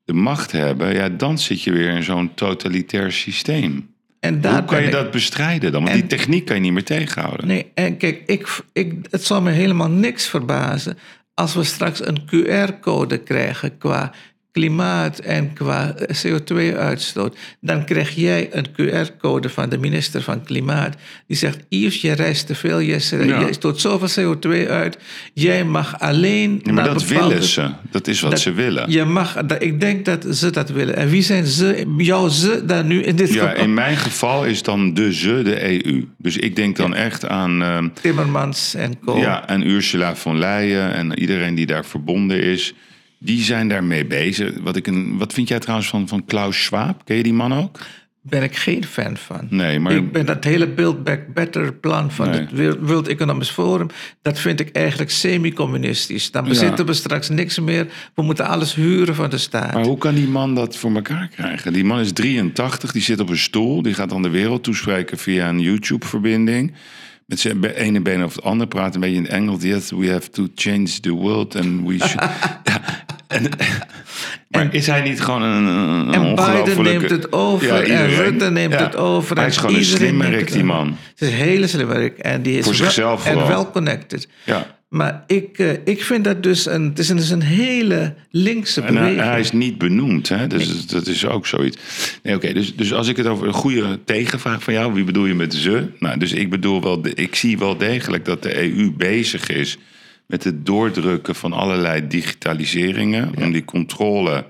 de macht hebben, ja, dan zit je weer in zo'n totalitair systeem. En daar Hoe kan je ik- dat bestrijden dan? Want En- die techniek kan je niet meer tegenhouden. Nee, en kijk, ik, ik, het zal me helemaal niks verbazen als we straks een QR-code krijgen qua klimaat en qua eh, CO2-uitstoot. Dan krijg jij een QR-code van de minister van Klimaat. Die zegt, Yves, je reist te veel, je, Ja. stoot zoveel CO2 uit. Jij mag alleen Ja, maar dat bepaalde- willen ze. Dat is wat dat- ze willen. Je mag, dat- ik denk dat ze dat willen. En wie zijn ze, jouw ze daar nu in dit Ja, geval? in mijn geval is dan de ze de EU. Dus ik denk dan echt aan, ehm, Timmermans en co. ja, aan Ursula von Leyen en iedereen die daar verbonden is. Die zijn daarmee bezig. Wat, ik een, wat vind jij trouwens van, van Klaus Schwab? Ken je die man ook? ben ik geen fan van. Nee, maar Ik ben dat hele Build Back Better plan van Nee. het World- Economic Forum, dat vind ik eigenlijk semi-communistisch. Dan Ja. bezitten we straks niks meer. We moeten alles huren van de staat. Maar hoe kan die man dat voor elkaar krijgen? Die man is 83, die zit op een stoel. Die gaat dan de wereld toespreken via een YouTube-verbinding. Met zijn ene been over het andere praten, een beetje in Engels. Yes, we have to change the world and we should... ja, en, maar is hij niet gewoon een, een en Biden neemt het over Ja, en. Rutte neemt Ja. het over. Hij en is gewoon een slimmerik, die man. Het is een hele slimmerik. En die is Voor wel- zichzelf En vooral. wel connected. Ja. Maar ik, eh, ik vind dat dus een, het is een, dus een hele linkse En hij, beweging. is niet benoemd, hè? Dus dat is ook zoiets. Nee, oké. dus, dus als ik het over een goede tegenvraag van jou, wie bedoel je met ze? Nou, dus ik bedoel wel, ik zie wel degelijk dat de EU bezig is met het doordrukken van allerlei digitaliseringen. Om die controle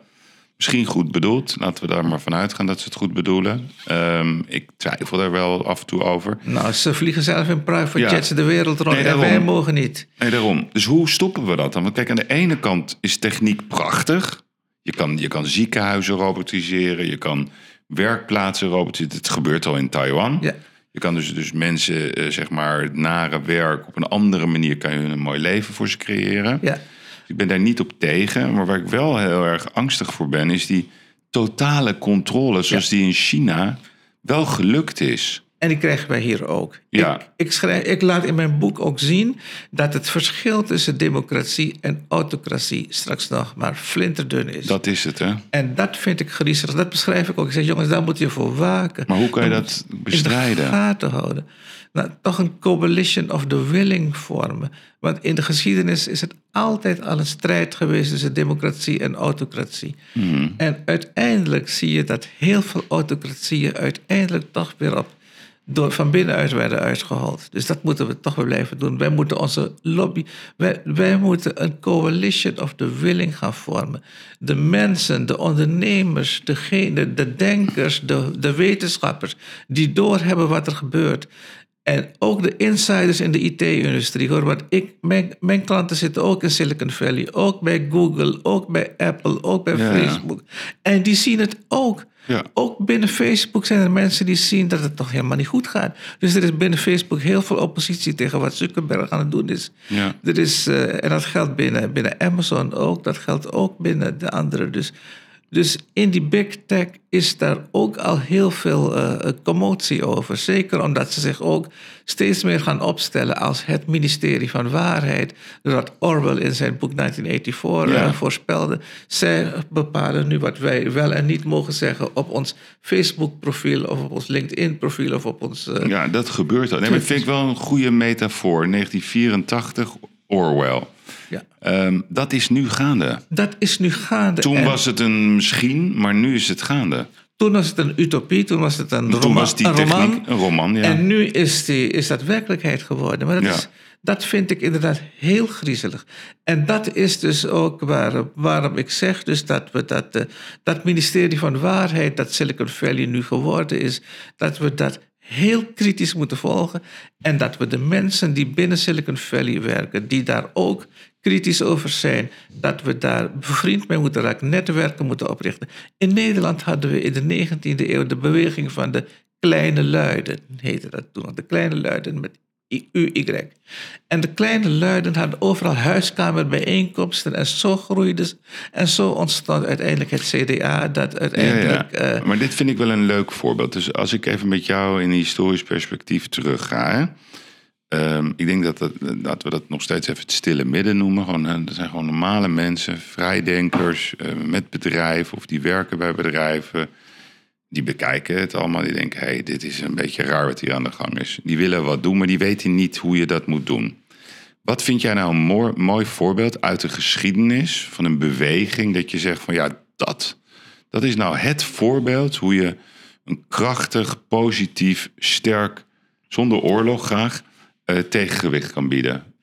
misschien goed bedoeld. Laten we daar maar vanuit gaan dat ze het goed bedoelen. Ehm, ik twijfel daar wel af en toe over. Nou, ze vliegen zelf in private Ja. jets de wereld rond Nee, en wij mogen niet. Nee, daarom. Dus hoe stoppen we dat dan? Want kijk, aan de ene kant is techniek prachtig. Je kan, je kan ziekenhuizen robotiseren, je kan werkplaatsen robotiseren. Het gebeurt al in Taiwan. Ja. Je kan dus, dus mensen, eh, zeg maar, nare werk op een andere manier kan je hun een mooi leven voor ze creëren. Ja. Ik ben daar niet op tegen. Maar waar ik wel heel erg angstig voor ben, is die totale controle zoals die in China wel gelukt is. En die krijgen wij hier ook. Ja. Ik, ik, schrijf, ik laat in mijn boek ook zien dat het verschil tussen democratie en autocratie straks nog maar flinterdun is. Dat is het, hè? En dat vind ik griezelig. Dat beschrijf ik ook. Ik zeg, jongens, daar moet je voor waken. Maar hoe kan je dat moet in de bestrijden? gaten houden. Nou, toch een coalition of the willing vormen. Want in de geschiedenis is het altijd al een strijd geweest tussen democratie en autocratie. Mhm. En uiteindelijk zie je dat heel veel autocratieën uiteindelijk toch weer op, door, van binnenuit werden uitgehold. Dus dat moeten we toch weer blijven doen. Wij moeten onze lobby, wij, wij moeten een coalition of the willing gaan vormen. De mensen, de ondernemers, degene, de denkers, de, de wetenschappers, die doorhebben wat er gebeurt. En ook de insiders in de IT-industrie. Hoor, want ik, mijn, mijn klanten zitten ook in Silicon Valley, ook bij Google, ook bij Apple, ook bij Ja. Facebook. En die zien het ook. Ja. Ook binnen Facebook zijn er mensen die zien dat het toch helemaal niet goed gaat. Dus er is binnen Facebook heel veel oppositie tegen wat Zuckerberg aan het doen is. Ja. Er is eh, en dat geldt binnen, binnen Amazon ook, dat geldt ook binnen de anderen. Dus, dus in die big tech is daar ook al heel veel eh, commotie over. Zeker omdat ze zich ook steeds meer gaan opstellen als het ministerie van waarheid. Dat Orwell in zijn boek 1984 Ja. eh, voorspelde. Zij bepalen nu wat wij wel en niet mogen zeggen op ons Facebook-profiel of op ons LinkedIn-profiel of op ons. Ja, dat gebeurt al. Nee, maar dat vind ik wel een goede metafoor. 1984, Orwell. ja. Ehm, dat is nu gaande. Dat is nu gaande. Toen En was het een misschien, maar nu is het gaande. toen was het een utopie, toen was het een, Toen roma- was die een roman. een roman, ja. En nu is, die, is dat werkelijkheid geworden. Maar dat, Ja. is, dat vind ik inderdaad heel griezelig. En dat is dus ook waar, waarom ik zeg dus dat we dat, eh, dat ministerie van Waarheid, dat Silicon Valley nu geworden is, dat we dat heel kritisch moeten volgen. En dat we de mensen die binnen Silicon Valley werken, die daar ook kritisch over zijn, dat we daar bevriend mee moeten raken, netwerken moeten oprichten. In Nederland hadden we in de 19e eeuw de beweging van de kleine luiden, heette dat toen, de kleine luiden met UY. En de kleine luiden hadden overal huiskamerbijeenkomsten en zo groeide. En zo ontstond uiteindelijk het CDA, dat uiteindelijk... ja. eh, maar dit vind ik wel een leuk voorbeeld. Dus als ik even met jou in historisch perspectief terug ga. Hè? Ehm, ik denk dat, dat, dat we dat nog steeds even het stille midden noemen. Gewoon, dat zijn gewoon normale mensen, vrijdenkers eh, met bedrijven of die werken bij bedrijven. Die bekijken het allemaal. Die denken, hey, dit is een beetje raar wat hier aan de gang is. Die willen wat doen, maar die weten niet hoe je dat moet doen. Wat vind jij nou een mooi, mooi voorbeeld uit de geschiedenis van een beweging dat je zegt van ja, dat, dat is nou het voorbeeld hoe je een krachtig, positief, sterk, zonder oorlog graag, eh, tegengewicht kan bieden?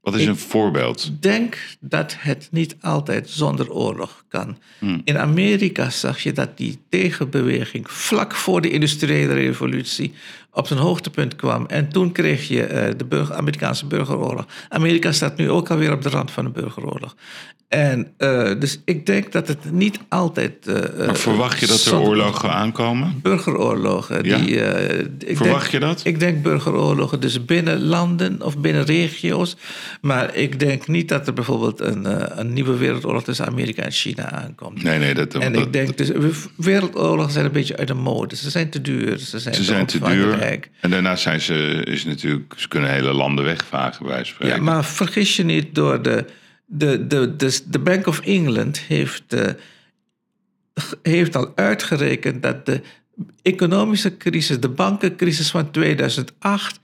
Wat is Ik- een voorbeeld? Ik denk dat het niet altijd zonder oorlog kan. Hmm. In Amerika zag je dat die tegenbeweging vlak voor de industriële revolutie op zijn hoogtepunt kwam. En toen kreeg je eh, de burger, Amerikaanse burgeroorlog. Amerika staat nu ook alweer op de rand van een burgeroorlog. En eh, dus ik denk dat het niet altijd. eh, Maar verwacht je dat er oorlogen aankomen? Burgeroorlogen. Ja? Die, eh, ik Verwacht denk- je dat? Ik denk burgeroorlogen, dus binnen landen of binnen regio's. Maar ik denk niet dat er bijvoorbeeld een, eh, een nieuwe wereldoorlog tussen Amerika en China aankomt. Nee, nee, dat, En dat- ik denk, dus wereldoorlogen zijn een beetje uit de mode. Ze zijn te duur. Ze zijn, ze zijn te duur. En daarna zijn ze, is natuurlijk, ze kunnen hele landen wegvagen, bij wijze van Ja, spreken. maar vergis je niet, door de, de, de, de, de Bank of England heeft, eh, heeft al uitgerekend dat de economische crisis, de bankencrisis van 2008,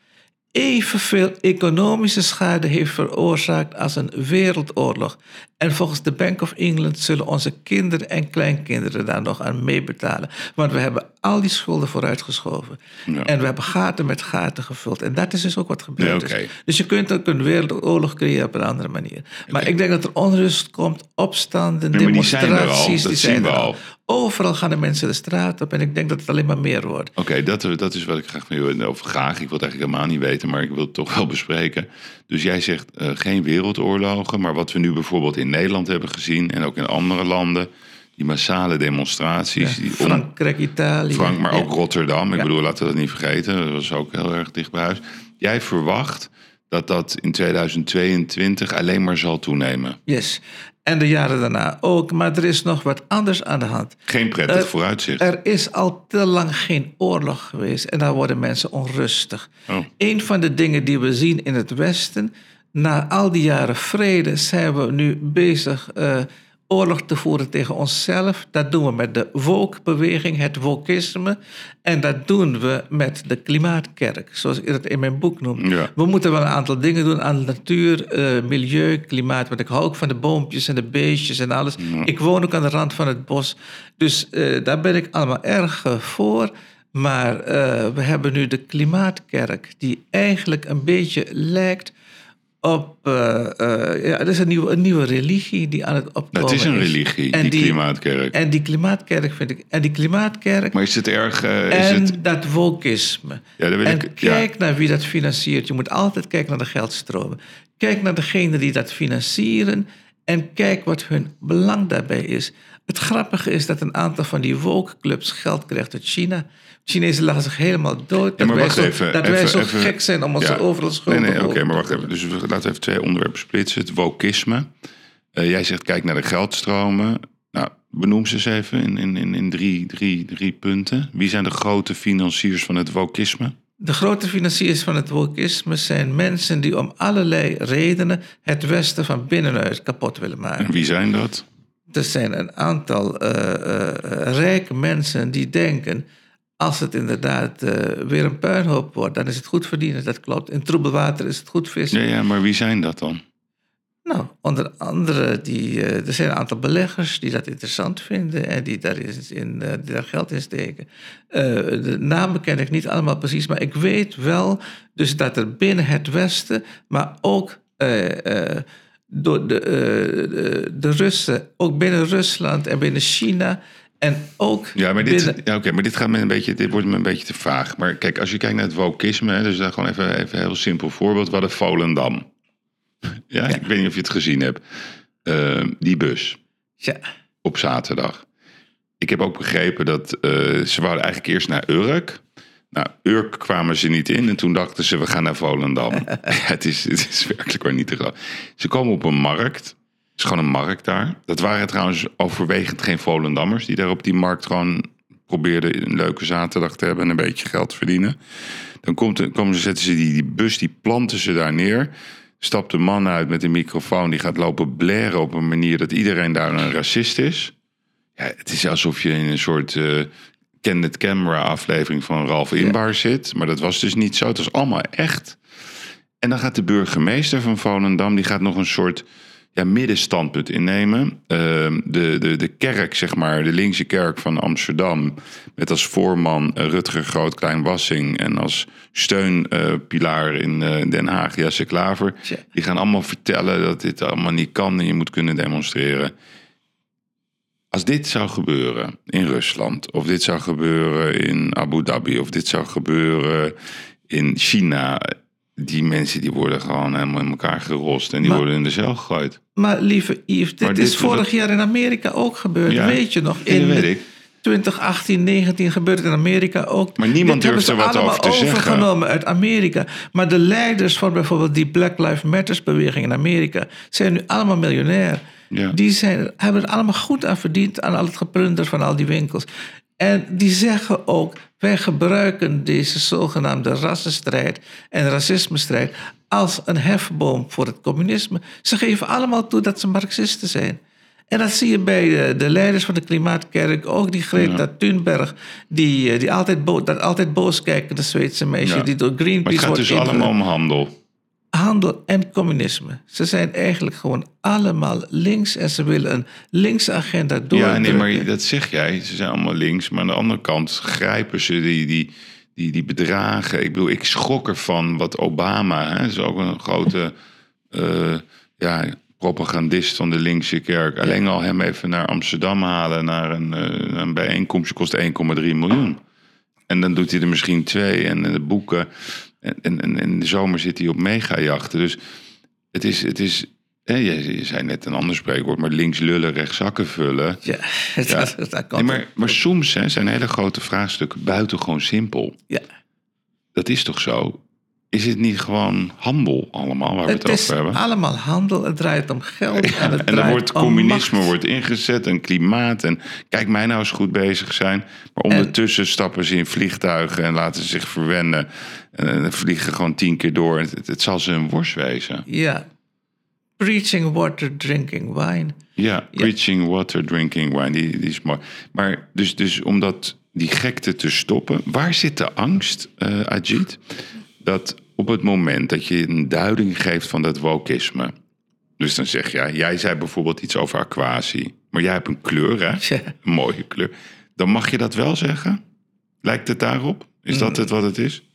evenveel economische schade heeft veroorzaakt als een wereldoorlog. En volgens de Bank of England zullen onze kinderen en kleinkinderen daar nog aan meebetalen. Want we hebben al die schulden vooruitgeschoven. Ja. En we hebben gaten met gaten gevuld. En dat is dus ook wat gebeurd Ja, oké. is. Dus je kunt ook een wereldoorlog creëren op een andere manier. Maar ik denk dat er onrust komt, opstanden, Nee, maar die zijn er al, demonstraties. dat die zien we er al. Overal gaan de mensen de straat op. En ik denk dat het alleen maar meer wordt. Oké, dat, dat is wat ik graag van jou, of graag, ik wil het eigenlijk helemaal niet weten, maar ik wil het toch wel bespreken. Dus jij zegt eh, geen wereldoorlogen, maar wat we nu bijvoorbeeld in Nederland hebben gezien en ook in andere landen, die massale demonstraties. die om- Frankrijk, Italië. Frank, maar Ja. ook Rotterdam. Ik Ja. bedoel, laten we dat niet vergeten. Dat was ook heel erg dicht bij huis. Jij verwacht dat dat in 2022 alleen maar zal toenemen. Yes. En de jaren daarna ook. Maar er is nog wat anders aan de hand. Geen prettig vooruitzicht. Er is al te lang geen oorlog geweest en daar worden mensen onrustig. Oh. Een van de dingen die we zien in het Westen, na al die jaren vrede zijn we nu bezig eh, oorlog te voeren tegen onszelf. Dat doen we met de woke-beweging, het wokisme. En dat doen we met de klimaatkerk, zoals ik het in mijn boek noem. Ja. We moeten wel een aantal dingen doen aan natuur, eh, milieu, klimaat. Want ik hou ook van de boompjes en de beestjes en alles. Ik woon ook aan de rand van het bos. Dus eh, daar ben ik allemaal erg eh, voor. Maar we hebben nu de klimaatkerk, die eigenlijk een beetje lijkt op. eh, eh, ja, het is een nieuwe, een nieuwe religie die aan het opkomen Nou, het is een religie, En die, klimaatkerk. En die klimaatkerk vind ik. En die klimaatkerk. maar is het erg... eh, is en het, dat wokisme. Ja, dat wil en ik- ja. kijk naar wie dat financiert. Je moet altijd kijken naar de geldstromen. Kijk naar degenen die dat financieren. En kijk wat hun belang daarbij is. Het grappige is dat een aantal van die woke-clubs geld krijgt uit China. Chinezen lachen zich helemaal dood. Dat maar wij zo, even, dat wij even- zo even- gek zijn om ons Ja. overal schulden Nee, nee, oké, maar wacht even. Dus we, laten we even twee onderwerpen splitsen. Het wokisme. Eh, jij zegt, kijk naar de geldstromen. Nou, benoem ze eens even in, in, in, in drie, drie, drie punten. Wie zijn de grote financiers van het wokisme? De grote financiers van het wokisme zijn mensen die om allerlei redenen het Westen van binnenuit kapot willen maken. En wie zijn dat? Er zijn een aantal eh, eh, rijke mensen die denken. Als het inderdaad eh, weer een puinhoop wordt, dan is het goed verdienen. Dat klopt. In troebel water is het goed vissen. Ja, ja, maar wie zijn dat dan? Nou, onder andere, die, eh, er zijn een aantal beleggers die dat interessant vinden en die daar, is in, eh, die daar geld in steken. De namen ken ik niet allemaal precies, maar ik weet wel dus dat er binnen het Westen, maar ook door de, de, de Russen, ook binnen Rusland en binnen China en ook Ja, maar dit, binnen... ja, oké, maar dit, gaat me een beetje, dit wordt me een beetje te vaag. Maar kijk, als je kijkt naar het wokisme, hè, dus daar gewoon even, even een heel simpel voorbeeld. We hadden Volendam. Ja, ik weet niet of je het gezien hebt. Eh, die bus Ja, op zaterdag. Ik heb ook begrepen dat eh, ze wouden eigenlijk eerst naar Urk. Nou, Urk kwamen ze niet in en toen dachten ze, we gaan naar Volendam. ja, het, is, het is werkelijk waar niet te geloven. Ze komen op een markt. Het is gewoon een markt daar. Dat waren trouwens overwegend geen Volendammers... die daar op die markt gewoon probeerden een leuke zaterdag te hebben... en een beetje geld te verdienen. Dan komt, komen ze, zetten ze die, die bus, die planten ze daar neer... Stapt een man uit met een microfoon, die gaat lopen blaren op een manier dat iedereen daar een racist is. Ja, het is alsof je in een soort eh Candid Camera aflevering van Ralph Inbaar zit. Maar dat was dus niet zo. Het was allemaal echt. En dan gaat de burgemeester van Volendam, die gaat nog een soort ja, middenstandpunt innemen. Ehm, de, de, de kerk, zeg maar, de linkse kerk van Amsterdam... met als voorman Rutger Groot-Klein-Wassing... en als steunpilaar in eh, Den Haag Jesse Klaver... Die gaan allemaal vertellen dat dit allemaal niet kan... en je moet kunnen demonstreren. Als dit zou gebeuren in Rusland... of dit zou gebeuren in Abu Dhabi... of dit zou gebeuren in China... die mensen die worden gewoon helemaal in elkaar gerost... en die Maar- worden in de cel gegooid. maar lieve Yves, dit is vorig dat- jaar in Amerika ook gebeurd. Ja, Weet je nog? Dat weet ik. 2018, 19 gebeurt in Amerika ook. Maar niemand Dit durft er wat over te zeggen. overgenomen uit Amerika. Maar de leiders van bijvoorbeeld die Black Lives Matters beweging in Amerika zijn nu allemaal miljonair. Ja. Die zijn, hebben er allemaal goed aan verdiend aan al het geplunder van al die winkels. En die zeggen ook, wij gebruiken deze zogenaamde rassenstrijd en racismestrijd als een hefboom voor het communisme. Ze geven allemaal toe dat ze marxisten zijn. En dat zie je bij eh, de leiders van de Klimaatkerk, ook die Greta Thunberg, die, eh, die altijd, bo dat altijd boos kijken, de Zweedse meisje, Ja. die door Greenpeace Maar het gaat wordt dus allemaal om handel. Handel en communisme. Ze zijn eigenlijk gewoon allemaal links en ze willen een linkse agenda door. Ja, nee, maar dat zeg jij. Ze zijn allemaal links. Maar aan de andere kant grijpen ze die, die, die, die bedragen. Ik bedoel, ik schrok ervan wat Obama... Hè, is ook een grote eh, ja, propagandist van de linkse kerk. Alleen al hem even naar Amsterdam halen... naar een, eh, een bijeenkomst kost 1,3 miljoen. En dan doet hij er misschien twee. En de boeken... En, in de zomer zit hij op megajachten. Dus het is... Het is hè, je, zei net een ander spreekwoord, maar links lullen, rechts zakken vullen. Ja, dat, dat kan Nee, maar, maar soms hè, zijn hele grote vraagstukken buitengewoon simpel. Ja. Dat is toch zo? is het niet gewoon handel allemaal waar we het, Het is over hebben? allemaal handel, het draait om geld. en, het en dan wordt om communisme macht. wordt ingezet en klimaat. En kijk, mij nou eens goed bezig zijn. Maar ondertussen stappen ze in vliegtuigen en laten ze zich verwennen. En dan vliegen gewoon tien keer door. Het, het zal ze een worst wezen. Ja. Preaching water, drinking wine. Ja, preaching water, drinking wine, die, die is mooi. Maar dus, dus om dat, die gekte te stoppen, waar zit de angst, eh Ajit? Dat op het moment dat je een duiding geeft van dat wokisme... Dus dan zeg je, jij zei bijvoorbeeld iets over aquatie. Maar jij hebt een kleur, hè? Ja. Een mooie kleur. Dan mag je dat wel zeggen? Lijkt het daarop? Is dat het wat het is?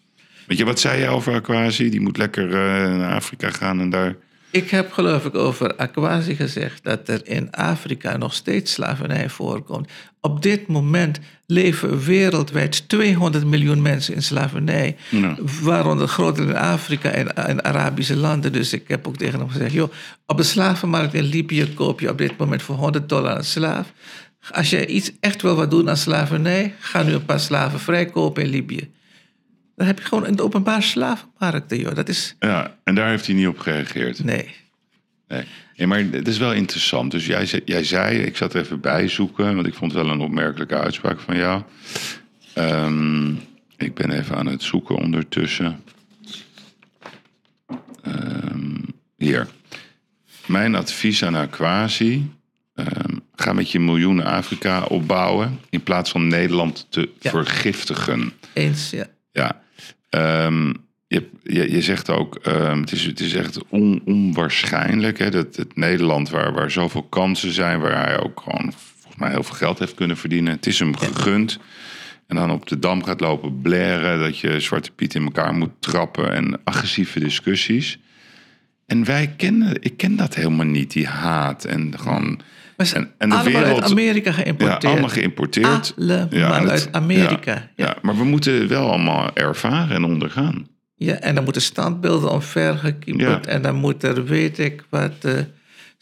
Weet je, wat zei jij over aquatie? Die moet lekker eh, naar Afrika gaan en daar... Ik heb geloof ik over Aquasi gezegd dat er in Afrika nog steeds slavernij voorkomt. Op dit moment leven wereldwijd 200 miljoen mensen in slavernij. Ja. Waaronder groter in Afrika en, en Arabische landen. Dus ik heb ook tegen hem gezegd: joh, op de slavenmarkt in Libië koop je op dit moment voor 100 dollar een slaaf. Als je iets echt wil wat doen aan slavernij, ga nu een paar slaven vrijkopen in Libië. Dan heb je gewoon een openbaar slavenmarkt. Joh. Dat is. Ja, en daar heeft hij niet op gereageerd. Nee. Nee. Maar het is wel interessant. Dus jij, zei- jij zei, ik zat er even bij zoeken, want ik vond het wel een opmerkelijke uitspraak van jou. Ehm, ik ben even aan het zoeken ondertussen. Ehm, hier. Mijn advies aan Aquasi. ehm ga met je miljoenen Afrika opbouwen in plaats van Nederland te Ja. vergiftigen. Eens, ja. Ja. Ehm, je, je, je zegt ook, ehm, het, is, het is echt on- onwaarschijnlijk hè, dat het Nederland, waar, waar zoveel kansen zijn, waar hij ook gewoon volgens mij heel veel geld heeft kunnen verdienen, het is hem gegund. En dan op de dam gaat lopen blaren dat je Zwarte Piet in elkaar moet trappen en agressieve discussies. En wij kennen, ik ken dat helemaal niet, die haat en gewoon. En, en de allemaal wereld. uit Amerika ja, geïmporteerd. allemaal geïmporteerd. Allemaal het- uit Amerika. Ja, Ja. ja, maar we moeten wel allemaal ervaren en ondergaan. Ja, en dan moeten standbeelden omvergekieperd. Ja. En dan moet er, weet ik wat, eh,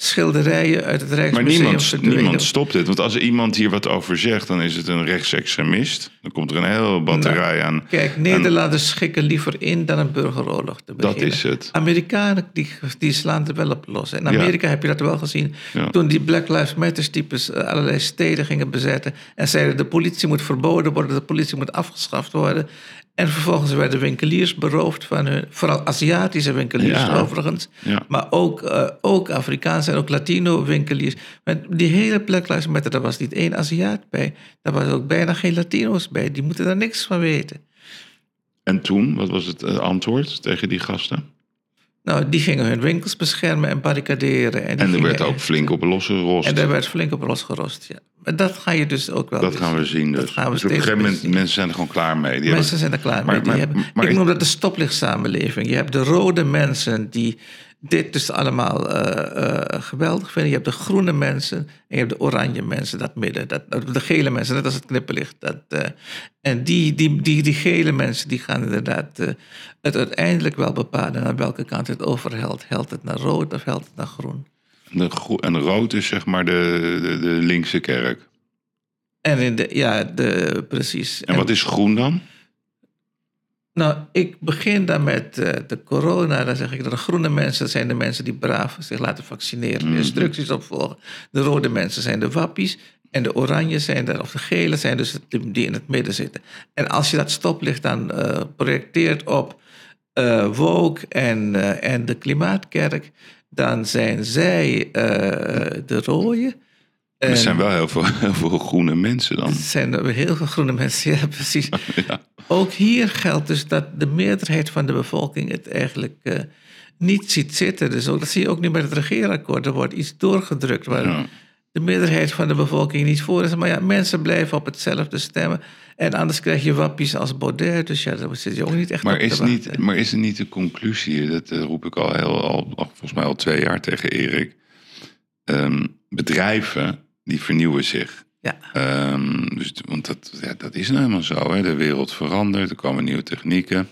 schilderijen uit het Maar Rijksmuseum niemand, verdwijnen. niemand stopt het. Want als er iemand hier wat over zegt, dan is het een rechtsextremist. Dan komt er een hele batterij aan. Kijk, Nederlanders schikken liever in dan een burgeroorlog te beginnen. is het. Amerikanen die, die slaan er wel op los. In Amerika heb je dat wel gezien. Ja. Toen die Black Lives Matter types eh, allerlei steden gingen bezetten. En zeiden de politie moet verboden worden, de politie moet afgeschaft worden. En vervolgens werden winkeliers beroofd van hun, vooral Aziatische winkeliers Ja. overigens. Ja. Maar ook, eh, ook Afrikaanse en ook Latino winkeliers. Maar die hele Black Lives Matter, daar was niet één Aziat bij. Daar was ook bijna geen Latino's bij. Die moeten daar niks van weten. En toen, wat was het eh, antwoord tegen die gasten? Nou, die gingen hun winkels beschermen en barricaderen. En, En er werd ook flink op losgerost. En daar werd flink op losgerost, ja. Maar dat ga je dus ook wel dat gaan we zien. Dus, Dat gaan we dus op een gegeven moment, zien. mensen zijn er gewoon klaar mee. Die Mensen hebben- zijn er klaar Maar- mee. Maar- hebben, ik noem dat de stoplichtsamenleving. Je hebt de rode mensen die dit dus allemaal eh, eh, geweldig vinden. Je hebt de groene mensen en je hebt de oranje mensen, dat midden. Dat, de gele mensen, net als het knipperlicht. Dat, eh, en die, die, die, die gele mensen die gaan inderdaad het uiteindelijk wel bepalen naar welke kant het overhelt. Helt het naar rood of helt het naar groen? De gro- en rood is zeg maar de, de, de linkse kerk. En in de, ja, de, precies. En wat is groen dan? Nou, ik begin dan met eh, de corona. Dan zeg ik dat de groene mensen zijn de mensen die braaf zich laten vaccineren. Mhm. Instructies opvolgen. De rode mensen zijn de wappies. En de oranje zijn de, of de gele zijn dus die in het midden zitten. En als je dat stoplicht dan eh, projecteert op eh woke en, en de klimaatkerk, dan zijn zij de rode. Er En zijn wel heel veel, heel veel groene mensen dan. het zijn er heel veel groene mensen, ja precies. Ja. Ook hier geldt dus dat de meerderheid van de bevolking het eigenlijk eh, niet ziet zitten. Dus ook, dat zie je ook nu met het regeerakkoord. Er wordt iets doorgedrukt waar Ja. de meerderheid van de bevolking niet voor is. Maar ja, mensen blijven op hetzelfde stemmen. En anders krijg je wappies als Baudet. Dus ja, daar zit je ook niet echt Maar op is, niet, maar is er niet de conclusie, dat eh, roep ik al, heel, al, al volgens mij al twee jaar tegen Erik. Ehm, bedrijven die vernieuwen zich. Ja. Ehm, dus, want dat, ja, dat is nou helemaal zo. Hè? De wereld verandert, er komen nieuwe technieken.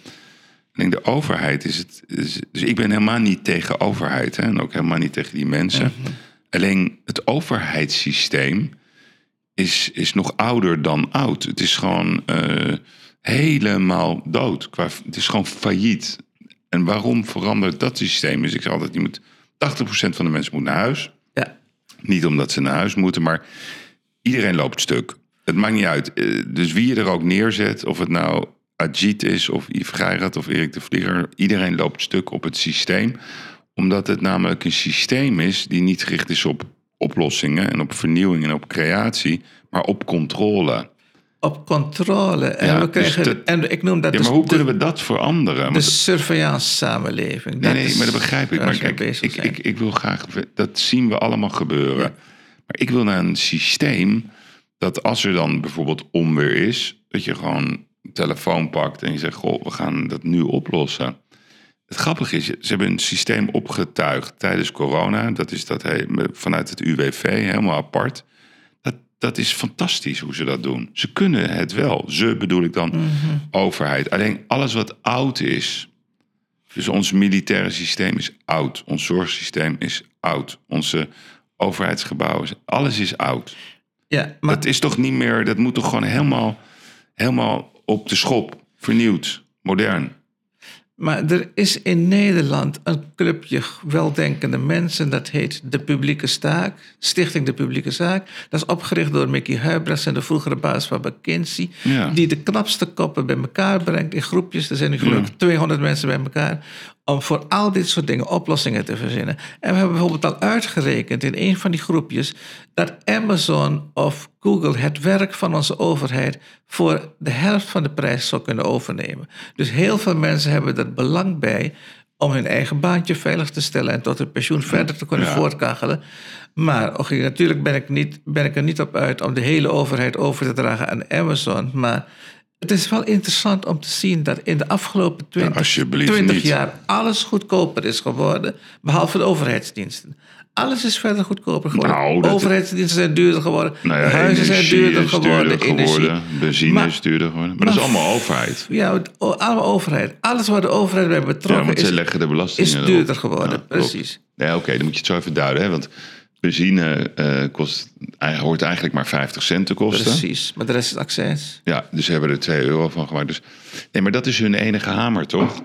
Ik denk, de overheid is het. Is, dus ik ben helemaal niet tegen overheid. Hè? En ook helemaal niet tegen die mensen. Alleen het overheidssysteem is, is nog ouder dan oud. Het is gewoon eh, helemaal dood. Qua, het is gewoon failliet. En waarom verandert dat systeem? Dus ik zeg altijd, je moet, 80% van de mensen moet naar huis. Niet omdat ze naar huis moeten, maar iedereen loopt stuk. Het maakt niet uit. Eh, Dus wie je er ook neerzet, of het nou Ajit is, of Yves Geirat of Erik de Vlieger, iedereen loopt stuk op het systeem. Omdat het namelijk een systeem is die niet gericht is op oplossingen en op vernieuwing en op creatie, maar op controle. Op controle. En, Ja, we krijgen, dus dat- en ik noem dat Ja, dus maar hoe de, kunnen we dat veranderen? de surveillance samenleving. Nee, nee, maar dat begrijp ik. Maar kijk, ik, ik, ik wil graag... Dat zien we allemaal gebeuren. Maar ik wil naar een systeem dat als er dan bijvoorbeeld onweer is... dat je gewoon een telefoon pakt en je zegt... goh, we gaan dat nu oplossen. Het grappige is, ze hebben een systeem opgetuigd tijdens corona. Dat is dat vanuit het UWV, helemaal apart. Dat, is fantastisch hoe ze dat doen. Ze kunnen het wel. Ze bedoel ik dan overheid. Alleen alles wat oud is... Dus ons militaire systeem is oud. Ons zorgsysteem is oud. Onze overheidsgebouwen, alles is oud. ja, maar Dat is toch niet meer, dat moet toch gewoon helemaal, helemaal op de schop, vernieuwd, modern. Maar er is in Nederland een clubje weldenkende mensen. Dat heet De Publieke Zaak. Stichting De Publieke Zaak. Dat is opgericht door Mickey Huibrechts en de vroegere baas van McKinsey. Ja. Die de knapste koppen bij elkaar brengt in groepjes. Er zijn nu gelukkig 200 mensen bij elkaar. Om voor al dit soort dingen oplossingen te verzinnen. En we hebben bijvoorbeeld al uitgerekend in een van die groepjes. dat Amazon of Google het werk van onze overheid. voor de helft van de prijs zou kunnen overnemen. Dus heel veel mensen hebben er belang bij. om hun eigen baantje veilig te stellen. en tot hun pensioen verder te kunnen Ja. voortkachelen. Maar oké, natuurlijk ben ik, niet, ben ik er niet op uit om de hele overheid over te dragen aan Amazon. Maar het is wel interessant om te zien dat in de afgelopen 20, alsjeblieft 20 niet. jaar alles goedkoper is geworden, behalve de overheidsdiensten. Alles is verder goedkoper geworden. Nou, Overheidsdiensten zijn duurder geworden. Nou ja, huizen zijn duurder geworden. duurder geworden, benzine Maar- is duurder geworden. Maar, dat is allemaal overheid. Ja, allemaal overheid. Alles waar de overheid bij Ja, betrokken want ze is, leggen de belastingen is erop. duurder geworden. Ja. Precies. Ja, oké, dan moet je het zo even duiden. Hè? Want benzine eh, kost, hij hoort eigenlijk maar 50 cent te kosten. Precies. Maar de rest is accijns. Ja, dus ze hebben er 2 euro van gemaakt. Dus, nee, maar dat is hun enige hamer, toch?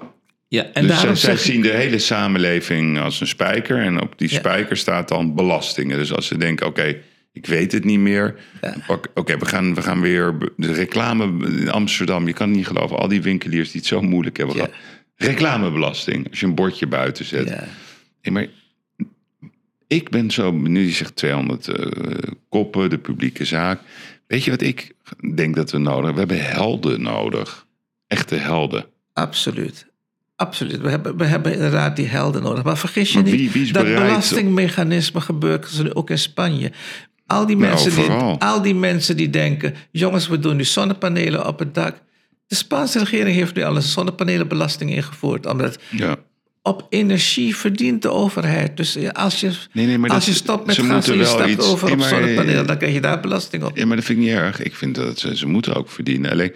Ja, en dus daarom zij, zij zien de hele samenleving als een spijker. En op die Ja. spijker staat dan belastingen. Dus als ze denken, oké, ik weet het niet meer. Ja. Oké, we, gaan, we gaan weer... De reclame in Amsterdam, je kan het niet geloven. Al die winkeliers die het zo moeilijk hebben Ja. gehad. Reclamebelasting, als je een bordje buiten zet. Ja. Nee, maar ik ben zo benieuwd. Je zegt 200 eh, koppen, de publieke zaak. Weet je wat ik denk dat we nodig hebben? We hebben helden nodig. Echte helden. Absoluut. Absoluut. We hebben, we hebben inderdaad die helden nodig. Maar vergis je Maar niet, wie- wie is dat belastingmechanisme gebeurt dus nu ook in Spanje. Al die, Nou, mensen die, al die mensen die denken, jongens, we doen nu zonnepanelen op het dak. De Spaanse regering heeft nu al een zonnepanelenbelasting ingevoerd. Omdat Ja. Op energie verdient de overheid. Dus als je, Nee, nee, maar als dat- je stopt met gas en je stapt iets- over Nee, op zonnepanelen, dan krijg je daar belasting op. ja, maar dat vind ik niet erg. Ik vind dat ze, ze moeten ook verdienen. Alleen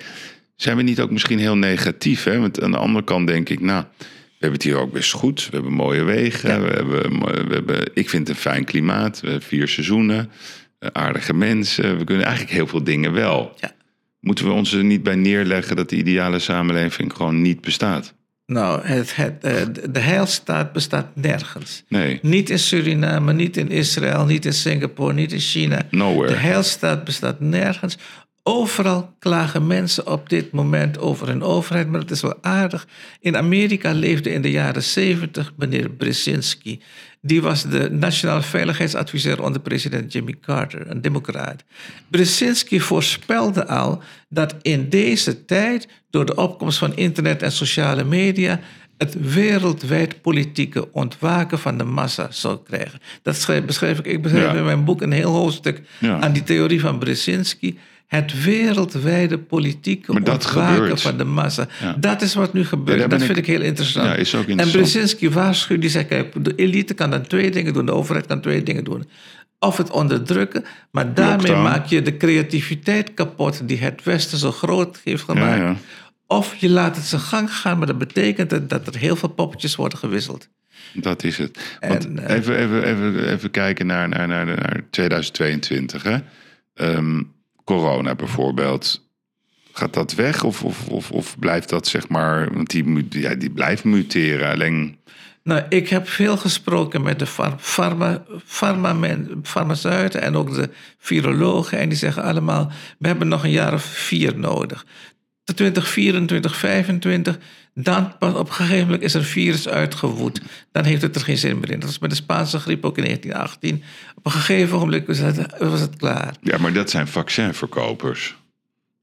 zijn we niet ook misschien heel negatief? Hè? Want aan de andere kant denk ik, nou, we hebben het hier ook best goed. We hebben mooie wegen. We hebben, we hebben, ik vind het een fijn klimaat. We hebben vier seizoenen. eh, Aardige mensen. We kunnen eigenlijk heel veel dingen wel. Ja. Moeten we ons er niet bij neerleggen dat de ideale samenleving gewoon niet bestaat? Nou, het, het, eh, de- de heilstaat bestaat nergens. Nee. Niet in Suriname, niet in Israël, niet in Singapore, niet in China. Nowhere. De heilstaat bestaat nergens. Overal klagen mensen op dit moment over hun overheid, maar het is wel aardig. In Amerika leefde in de jaren 70 meneer Brzezinski. Die was de nationale veiligheidsadviseur onder president Jimmy Carter, een democraat. Brzezinski voorspelde al dat in deze tijd, door de opkomst van internet en sociale media, het wereldwijd politieke ontwaken van de massa zou krijgen. Dat schrijf, beschrijf ik, ik beschrijf Ja. in mijn boek een heel hoofdstuk Ja. aan die theorie van Brzezinski. Het wereldwijde politieke Maar ontwaken van de massa. Ja. Dat is wat nu gebeurt. Ja, dat vind ik- ik heel interessant. Ja, is ook En. Brzezinski waarschuwt, die zegt, kijk, de elite kan dan twee dingen doen. De overheid kan twee dingen doen. Of het onderdrukken, maar daarmee Lockdown. maak je de creativiteit kapot die het Westen zo groot heeft gemaakt. Of je laat het zijn gang gaan, maar dat betekent dat er heel veel poppetjes worden gewisseld. Dat is het. Want En, eh, even, even, even, even kijken naar, naar, naar, naar 2022. Hè? Ehm, corona bijvoorbeeld. Gaat dat weg of, of, of, of blijft dat zeg maar... Want die, ja, die blijft muteren. Alleen... Nou, ik heb veel gesproken met de far- farma, farmaceuten en ook de virologen. En die zeggen allemaal, we hebben nog een jaar of vier nodig. Tot 2024, 2025, dan pas op een gegeven moment is er een virus uitgewoed. Dan heeft het er geen zin meer in. Dat was met de Spaanse griep ook in 1918. Op een gegeven moment was het, was het klaar. Ja, maar dat zijn vaccinverkopers.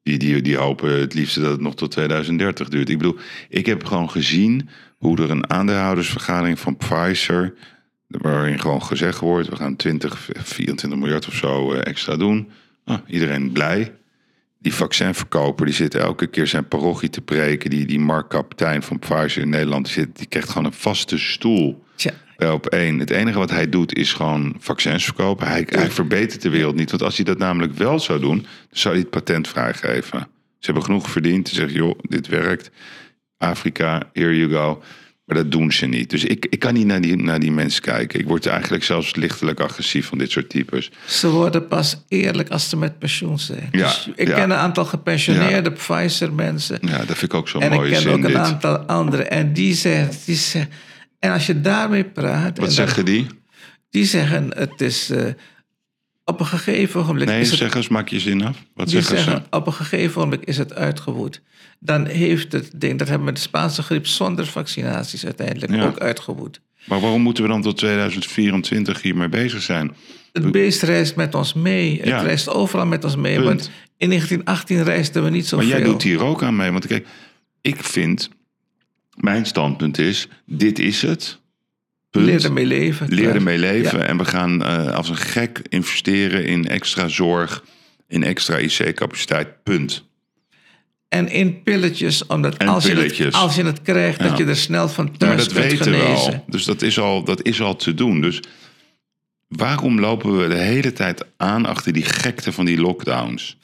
Die, die, die hopen het liefst dat het nog tot 2030 duurt. Ik bedoel, ik heb gewoon gezien hoe er een aandeelhoudersvergadering van Pfizer... waarin gewoon gezegd wordt, we gaan 20, 24 miljard of zo eh, extra doen. Ah, iedereen blij. Die vaccinverkoper die zit elke keer zijn parochie te preken. Die, die Mark Kapitein van Pfizer in Nederland, die, zit, die krijgt gewoon een vaste stoel Tja, bij op één. Het enige wat hij doet is gewoon vaccins verkopen. Hij, hij verbetert de wereld niet. Want als hij dat namelijk wel zou doen, dan zou hij het patent vrijgeven. Ze hebben genoeg verdiend te zeggen, joh, dit werkt. Afrika, here you go. Maar dat doen ze niet. Dus ik, ik kan niet naar die, naar die mensen kijken. Ik word eigenlijk zelfs lichtelijk agressief van dit soort types. ze worden pas eerlijk als ze met pensioen zijn. Ja, dus ik ja. ken een aantal gepensioneerde Pfizer-mensen. Ja, dat vind ik ook zo'n En ik ken zin. ook een aantal anderen. En die zeggen, die zeggen. En als je daarmee praat. Wat en zeggen dan- die? Die zeggen: het is. eh, op een gegeven ogenblik. Nee, is het, zeg eens, maak je zin af. Wat zeggen, ze? op een gegeven ogenblik is het uitgewoed. Dan heeft het ding. Dat hebben we met de Spaanse griep zonder vaccinaties uiteindelijk Ja. ook uitgewoed. Maar waarom moeten we dan tot 2024 hiermee bezig zijn? Het beest reist met ons mee. Het Ja. reist overal met ons mee. Punt. Want in 1918 reisden we niet Maar zoveel. jij doet hier ook aan mee. Want kijk, ik vind, mijn standpunt is, dit is het. Punt. Leer ermee leven. Leer ermee leven. Ja. En we gaan eh, als een gek investeren in extra zorg, in extra IC-capaciteit. Punt. En in pilletjes, omdat En als, Je het, als je het krijgt, Ja. dat je er snel van maar thuis dat kunt weten we genezen. al. Dus dat is al, dat is al te doen. Dus waarom lopen we de hele tijd aan achter die gekte van die lockdowns?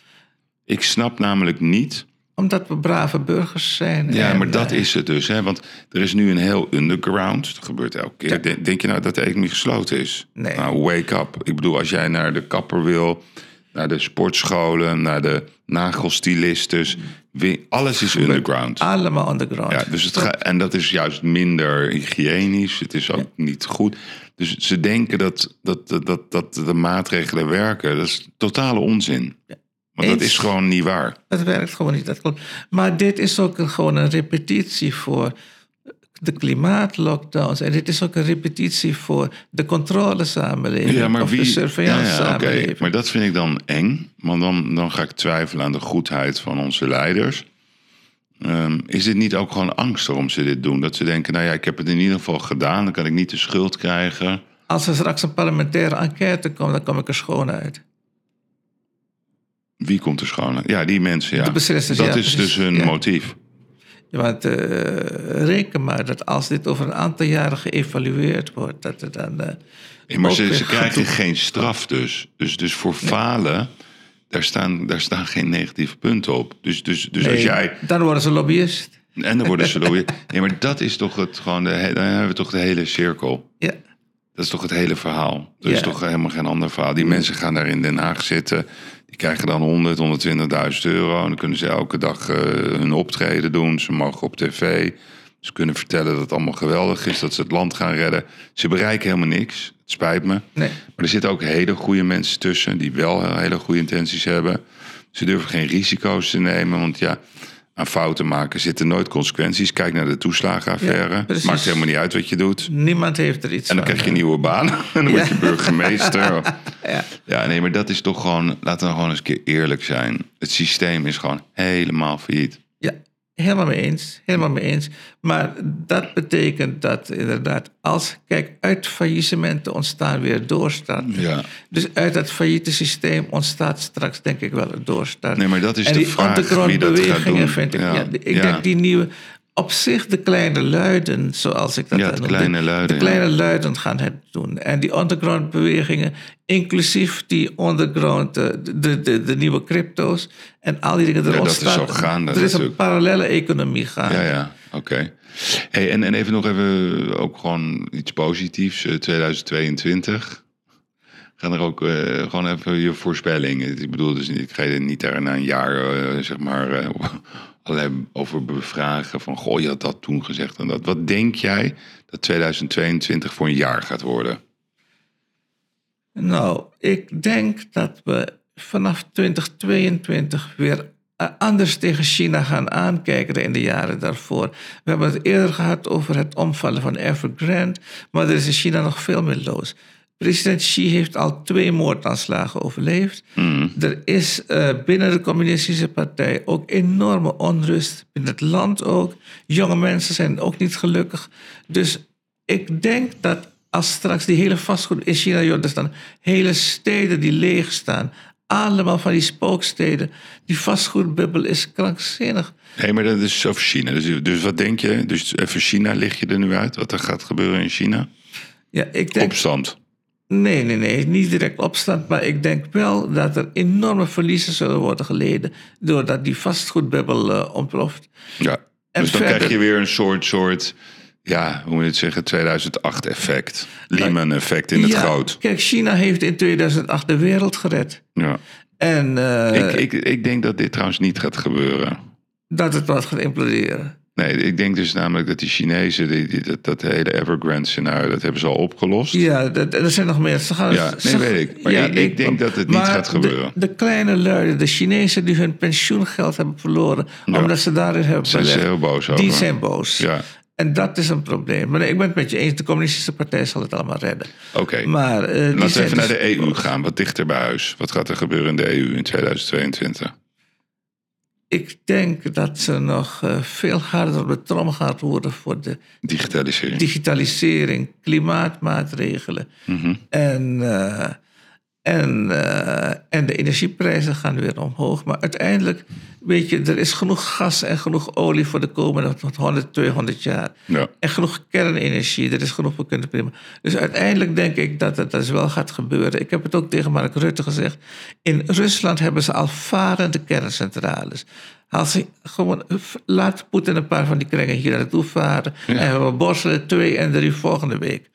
Ik snap namelijk niet Omdat we brave burgers zijn. Ja, En, maar dat eh, is het dus. Hè? Want er is nu een heel underground. Dat gebeurt elke keer. Denk- Denk je nou dat de economie gesloten is? Nee. Nou, wake up. Ik bedoel, als jij naar de kapper wil, naar de sportscholen, naar de nagelstylistes. wi- Alles is underground. Allemaal underground. Ja, dus het ga, en dat is juist minder hygiënisch. Het is ook niet goed. Dus ze denken dat, dat, dat, dat, dat de maatregelen werken. Dat is totale onzin. Want dat is gewoon niet waar. Dat werkt gewoon niet. Dat klopt. Maar dit is ook een, gewoon een repetitie voor de klimaatlockdowns. En dit is ook een repetitie voor de controlesamenleving. Ja, maar of wie... de ja, surveillance ja, samenleving. Maar dat vind ik dan eng. Want dan, dan ga ik twijfelen aan de goedheid van onze leiders. Ehm, is dit niet ook gewoon angst waarom ze dit doen? Dat ze denken, nou ja, ik heb het in ieder geval gedaan. Dan kan ik niet de schuld krijgen. Als er straks een parlementaire enquête komt, dan kom ik er schoon uit. Wie komt er schoon? Ja, die mensen, ja. De beslissers, dat ja, is precies. dus hun Ja. motief. Ja, Want eh, reken maar dat als dit over een aantal jaren geëvalueerd wordt, dat er dan. eh, Ja, maar ze, ze krijgen geen straf dus. Dus, dus voor falen, daar staan, daar staan geen negatieve punten op. Dus, dus, dus als jij... Dan worden ze lobbyist. En dan worden ze... lobby- Nee, maar dat is toch het, gewoon de, dan hebben we toch de hele cirkel. Ja. Dat is toch het hele verhaal. Er is toch helemaal geen ander verhaal. Die mensen gaan daar in Den Haag zitten. Die krijgen dan 100, 120.000 euro. En dan kunnen ze elke dag eh, hun optreden doen. Ze mogen op tv. Ze kunnen vertellen dat het allemaal geweldig is. Dat ze het land gaan redden. Ze bereiken helemaal niks. Het spijt me. Nee. Maar er zitten ook hele goede mensen tussen. Die wel hele goede intenties hebben. Ze durven geen risico's te nemen. Want ja, aan fouten maken zitten nooit consequenties. Kijk naar de toeslagenaffaire. Ja. Maakt helemaal niet uit wat je doet. Niemand heeft er iets En dan van. krijg je een nieuwe baan. En dan word je Ja. burgemeester. Ja. Ja, nee, maar dat is toch gewoon... Laten we gewoon eens een keer eerlijk zijn. Het systeem is gewoon helemaal failliet. Helemaal mee eens. Helemaal mee eens. Maar dat betekent dat inderdaad, als, kijk, uit faillissementen ontstaan weer doorstarten. Ja. Dus uit dat failliete systeem ontstaat straks, denk ik wel, een doorstart. Nee, maar dat is en de die vraag wie dat gaat doen. vind ik. Ja. Ja, ik ja. denk die nieuwe. Op zich de kleine luiden, zoals ik dat Ja, dan het noemde, kleine luiden, De kleine ja. luiden gaan het doen. En die underground bewegingen, inclusief die underground, eh, de, de, de, de nieuwe crypto's en al die dingen. Er Ja, dat is gaande Er is een parallele economie gaande. Ja, ja, oké. Hey, en, en even nog even ook gewoon iets positiefs. eh, 2022 Gaan er ook eh, gewoon even je voorspellingen. Ik bedoel, dus ik ga je niet daar na een jaar eh, zeg maar eh, allerlei over bevragen. Van goh, je had dat toen gezegd en dat. Wat denk jij dat 2022 voor een jaar gaat worden? Nou, ik denk dat we vanaf 2022 weer anders tegen China gaan aankijken dan in de jaren daarvoor. We hebben het eerder gehad over het omvallen van Evergrande, maar er is in China nog veel meer los. President Xi heeft al twee moordaanslagen overleefd. Er is eh, binnen de communistische partij ook enorme onrust. Binnen het land ook. Jonge mensen zijn ook niet gelukkig. Dus ik denk dat als straks die hele vastgoed in China, er staan hele steden die leeg staan. Allemaal van die spooksteden. Die vastgoedbubbel is krankzinnig. Nee, maar dat is over China. Dus, dus wat denk je? Dus even China lig je er nu uit? Wat er gaat gebeuren in China? Ja, ik denk, Opstand. Nee, nee, nee, niet direct opstand. Maar ik denk wel dat er enorme verliezen zullen worden geleden. doordat die vastgoedbubbel eh, ontploft. Ja. En dus dan verder- krijg je weer een soort, soort ja, hoe moet je het zeggen, 2008 effect. Lehman effect in het Ja, groot. Kijk, China heeft in 2008 de wereld gered. Ja. En eh, ik, ik, ik denk dat dit trouwens niet gaat gebeuren. dat het wat gaat imploderen. Nee, ik denk dus namelijk dat die Chinezen, die, die- dat, dat hele Evergrande scenario, dat hebben ze al opgelost. Ja, dat, er zijn nog meer. Gaan, Ja, nee, weet ik. Maar ik- ik denk dat het niet gaat gebeuren. De, de kleine luiden, de Chinezen die hun pensioengeld hebben verloren... omdat ze daarin hebben Zijn ze heel boos over. die zijn boos. Ja, En dat is een probleem. Maar ik ben het met je eens, de communistische partij zal het allemaal redden. oké. Maar, eh, Laten we even naar dus de EU gaan, wat dichter bij huis. Wat gaat er gebeuren in de EU in 2022? Ik denk dat ze nog eh, veel harder op de trom gaat worden voor de Digitalisering. digitalisering, klimaatmaatregelen. Mhm. En, eh, en, eh, en de energieprijzen gaan weer omhoog. Maar uiteindelijk, weet je, er is genoeg gas en genoeg olie voor de komende 100, 200 jaar. Ja. En genoeg kernenergie, er is genoeg voor kunnen prima. Dus uiteindelijk denk ik dat het dus wel gaat gebeuren. Ik heb het ook tegen Mark Rutte gezegd. In Rusland hebben ze al varende kerncentrales. Als ze gewoon, laat Poetin een paar van die kringen hier naartoe varen. En we borstelen twee en drie volgende week.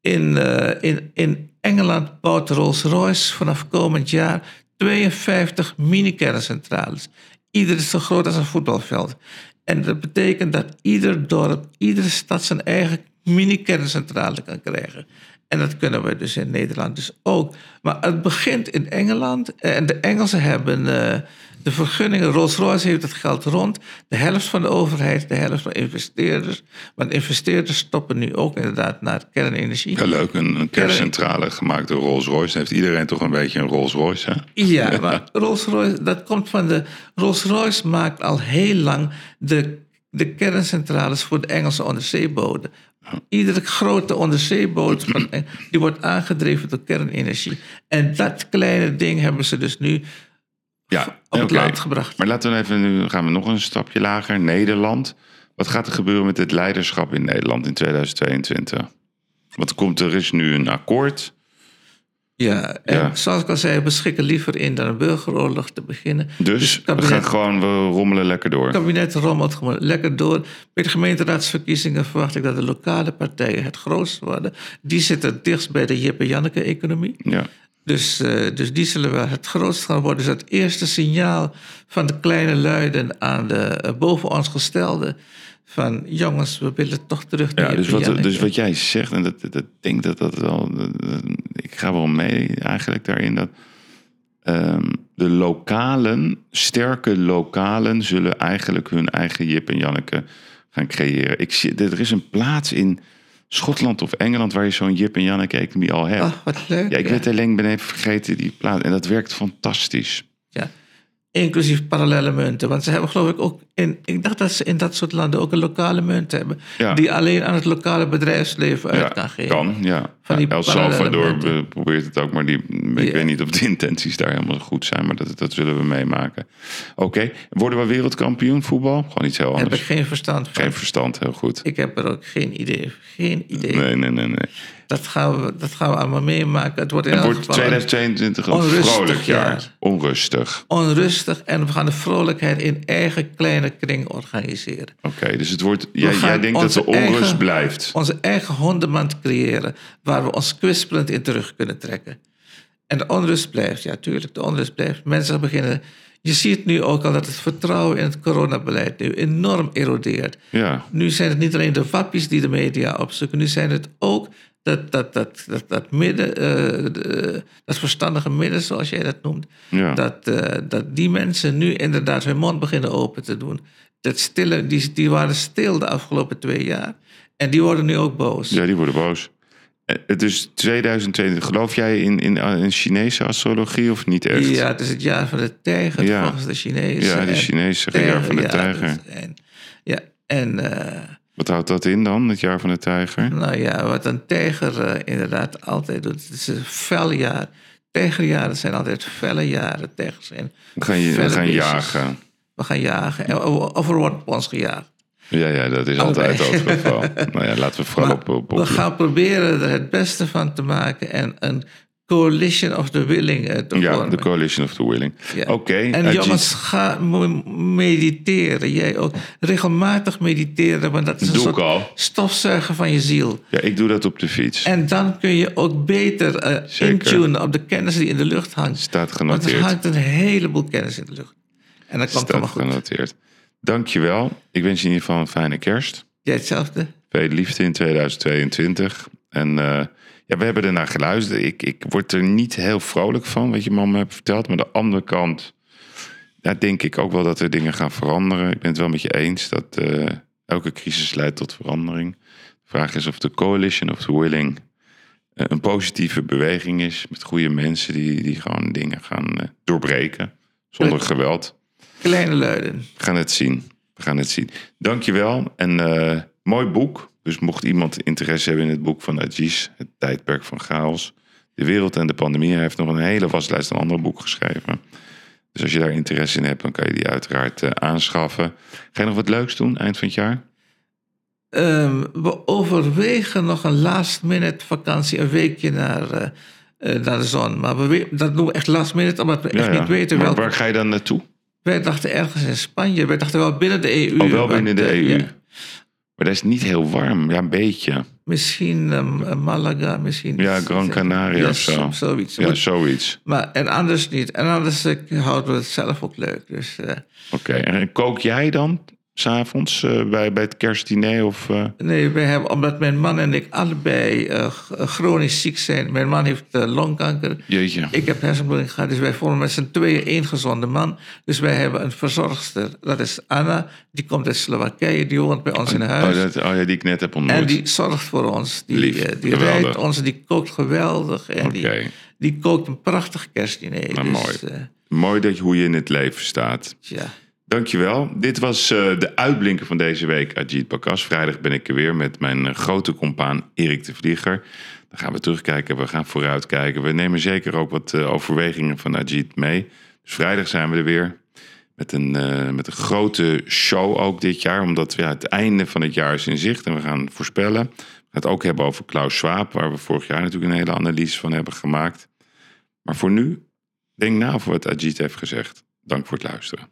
In, eh, in, in Engeland bouwt Rolls-Royce vanaf komend jaar 52 mini-kerncentrales. Ieder is zo groot als een voetbalveld. En dat betekent dat ieder dorp, iedere stad zijn eigen mini-kerncentrale kan krijgen. En dat kunnen we dus in Nederland dus ook. Maar het begint in Engeland. En de Engelsen hebben eh, de vergunningen. Rolls-Royce heeft het geld rond. De helft van de overheid, de helft van investeerders. Want investeerders stoppen nu ook inderdaad naar kernenergie. Ja, leuk. Een, een kerncentrale gemaakt door Rolls-Royce. Heeft iedereen toch een beetje een Rolls-Royce, hè? Ja, maar Rolls-Royce, dat komt van de... Rolls-Royce maakt al heel lang de, de kerncentrales voor de Engelse onderzeeboten. Iedere grote onderzeeboot van, die wordt aangedreven door kernenergie. En dat kleine ding hebben ze dus nu Ja, op het gebracht. Maar laten we even, nu gaan we nog een stapje lager. Nederland. Wat gaat er gebeuren met het leiderschap in Nederland in 2022? Want komt, er is nu een akkoord. Ja, en Ja. zoals ik al zei, we schikken liever in dan een burgeroorlog te beginnen. Dus het we gaan gewoon, we rommelen lekker door. Het kabinet rommelt gewoon lekker door. Bij de gemeenteraadsverkiezingen verwacht ik dat de lokale partijen het grootst worden. Die zitten dichtst bij de Jip en Janneke-economie. Ja. Dus, eh, dus die zullen wel het grootst gaan worden. Dus het eerste signaal van de kleine luiden aan de eh, boven ons gestelde... van jongens, we willen toch terug naar Ja, dus wat, dus wat jij zegt, en dat, dat, denk dat dat wel. dat- ik ga wel mee eigenlijk daarin dat. ehm, de lokalen, sterke lokalen, zullen eigenlijk hun eigen Jip en Janneke gaan creëren. Ik zie, er is een plaats in Schotland of Engeland waar je zo'n Jip en Janneke economie al hebt. Ach, wat leuk. ja, ik ja. weet alleen, ben even vergeten die plaats. En dat werkt fantastisch. Ja. Inclusief parallele munten. Want ze hebben geloof ik ook... In, ik dacht dat ze in dat soort landen ook een lokale munt hebben. Ja. Die alleen aan het lokale bedrijfsleven uit Ja, kan geven. kan, ja. Van die Ja, El Salvador probeert het ook, maar die, ik weet niet of de intenties daar helemaal goed zijn, maar dat, dat zullen we meemaken. Oké, worden we wereldkampioen voetbal? Gewoon iets heel Daar heb ik anders. geen verstand van. Geen verstand, heel goed. Ik heb er ook geen idee. Geen idee. Nee, nee, nee, nee. Dat, gaan we, dat gaan we allemaal meemaken. Het wordt in Het wordt geval een 2022 een vrolijk jaar. jaar. Onrustig. onrustig. En we gaan de vrolijkheid in eigen kleine kring organiseren. Oké, dus het wordt. Jij, jij denkt dat de onrust eigen- blijft. Onze eigen hondenmand creëren. Waar we ons kwispelend in terug kunnen trekken. En de onrust blijft, ja, tuurlijk, de onrust blijft. Mensen beginnen. Je ziet nu ook al dat het vertrouwen in het coronabeleid nu enorm erodeert. Ja, Nu zijn het niet alleen de wappies die de media opzoeken, nu zijn het ook dat, dat, dat, dat, dat midden, eh, de- dat verstandige midden, zoals jij dat noemt, ja. dat, eh, dat die mensen nu inderdaad hun mond beginnen open te doen. Dat stille, die, die waren stil de afgelopen twee jaar. En die worden nu ook boos. ja, die worden boos. Eh, Het is 2022. Geloof jij in, in, in Chinese astrologie of niet echt? Ja, het is het jaar van de tijger Ja. volgens de Chinezen. Ja, de Chinezen zeggen jaar van de ja, tijger. en, ja, en eh, Wat houdt dat in dan, het jaar van de tijger? nou ja, wat een tijger eh, inderdaad altijd doet, het is een fel jaar. Tijgerjaren zijn altijd felle jaren. Tijgers zijn We gaan, je, we gaan beestjes. jagen. We gaan jagen. En- Of er wordt op ons gejaagd. Ja, ja, dat is altijd het geval. nou ja, laten we vooral Maar op, op, we gaan proberen er het beste van te maken en een coalition of the willing eh, te Ja, vormen. de Coalition of the Willing. Ja. Oké. En Ajit. jongens, ga mediteren. Jij ook. Regelmatig mediteren, want dat is een Doe ik soort al. stofzuigen van je ziel. Ja, ik doe dat op de fiets. En dan kun je ook beter eh Zeker. intunen op de kennis die in de lucht hangt. Staat Want er genoteerd. hangt een heleboel kennis in de lucht. En dat komt Staat allemaal goed. genoteerd. Dankjewel. Ik wens je in ieder geval een fijne kerst. Jij hetzelfde? Veel liefde in 2022. En eh, ja, we hebben ernaar geluisterd. Ik, ik word er niet heel vrolijk van, wat je man me hebt verteld. Maar aan de andere kant ja, denk ik ook wel dat er dingen gaan veranderen. Ik ben het wel met je eens dat eh, elke crisis leidt tot verandering. De vraag is of de coalition of the willing eh, een positieve beweging is. Met goede mensen die, die gewoon dingen gaan doorbreken. Zonder geweld. Kleine luiden. We gaan het zien. We gaan het zien. Dankjewel. En eh, mooi boek. Dus mocht iemand interesse hebben in het boek van Ajis, Het tijdperk van chaos, de wereld en de pandemie, hij heeft nog een hele waslijst aan andere boeken geschreven. Dus als je daar interesse in hebt, dan kan je die uiteraard eh, aanschaffen. Ga je nog wat leuks doen eind van het jaar? Ehm, we overwegen nog een last minute vakantie, een weekje naar, eh, naar de zon. Maar we, dat doen we echt last minute, omdat we echt niet weten Maar welke. waar ga je dan naartoe? Wij dachten ergens in Spanje. Wij dachten wel binnen de EU. Oh, wel binnen de eh, EU. ja, Maar dat is niet heel warm. Ja, een beetje. misschien ehm, Malaga, misschien. Ja, Gran Canaria Ja, of zo. Zoiets. Ja, zoiets. maar, en anders niet. En anders eh, houden we het zelf ook leuk. Dus, eh, Oké. En kook jij dan s'avonds eh bij, bij het kerstdiner? Of, eh, nee, wij hebben, omdat mijn man en ik allebei eh, chronisch ziek zijn. Mijn man heeft longkanker. Jeetje. Ik heb hersenbloeding gehad, dus wij vormen met z'n tweeën één gezonde man. Dus wij hebben een verzorgster, dat is Anna. Die komt uit Slowakije, die woont bij ons in huis. Oh, dat, oh ja, die ik net heb ontmoet. En die zorgt voor ons. Die, Lief, die rijdt ons, die kookt geweldig. En Oké. die, die kookt een prachtig kerstdiner. Nou, dus, mooi. Mooi dat je, hoe je in het leven staat. tja. Dankjewel. Dit was eh, de uitblinker van deze week, Ajit Bakas. Vrijdag ben ik er weer met mijn eh, grote compaan Erik de Vlieger. Dan gaan we terugkijken, we gaan vooruitkijken. We nemen zeker ook wat eh, overwegingen van Ajit mee. Dus vrijdag zijn we er weer. Met een, met een grote show ook dit jaar. Omdat ja, het einde van het jaar is in zicht en we gaan voorspellen. We gaan het ook hebben over Klaus Schwab. Waar we vorig jaar natuurlijk een hele analyse van hebben gemaakt. Maar voor nu, denk na over wat Ajit heeft gezegd. Dank voor het luisteren.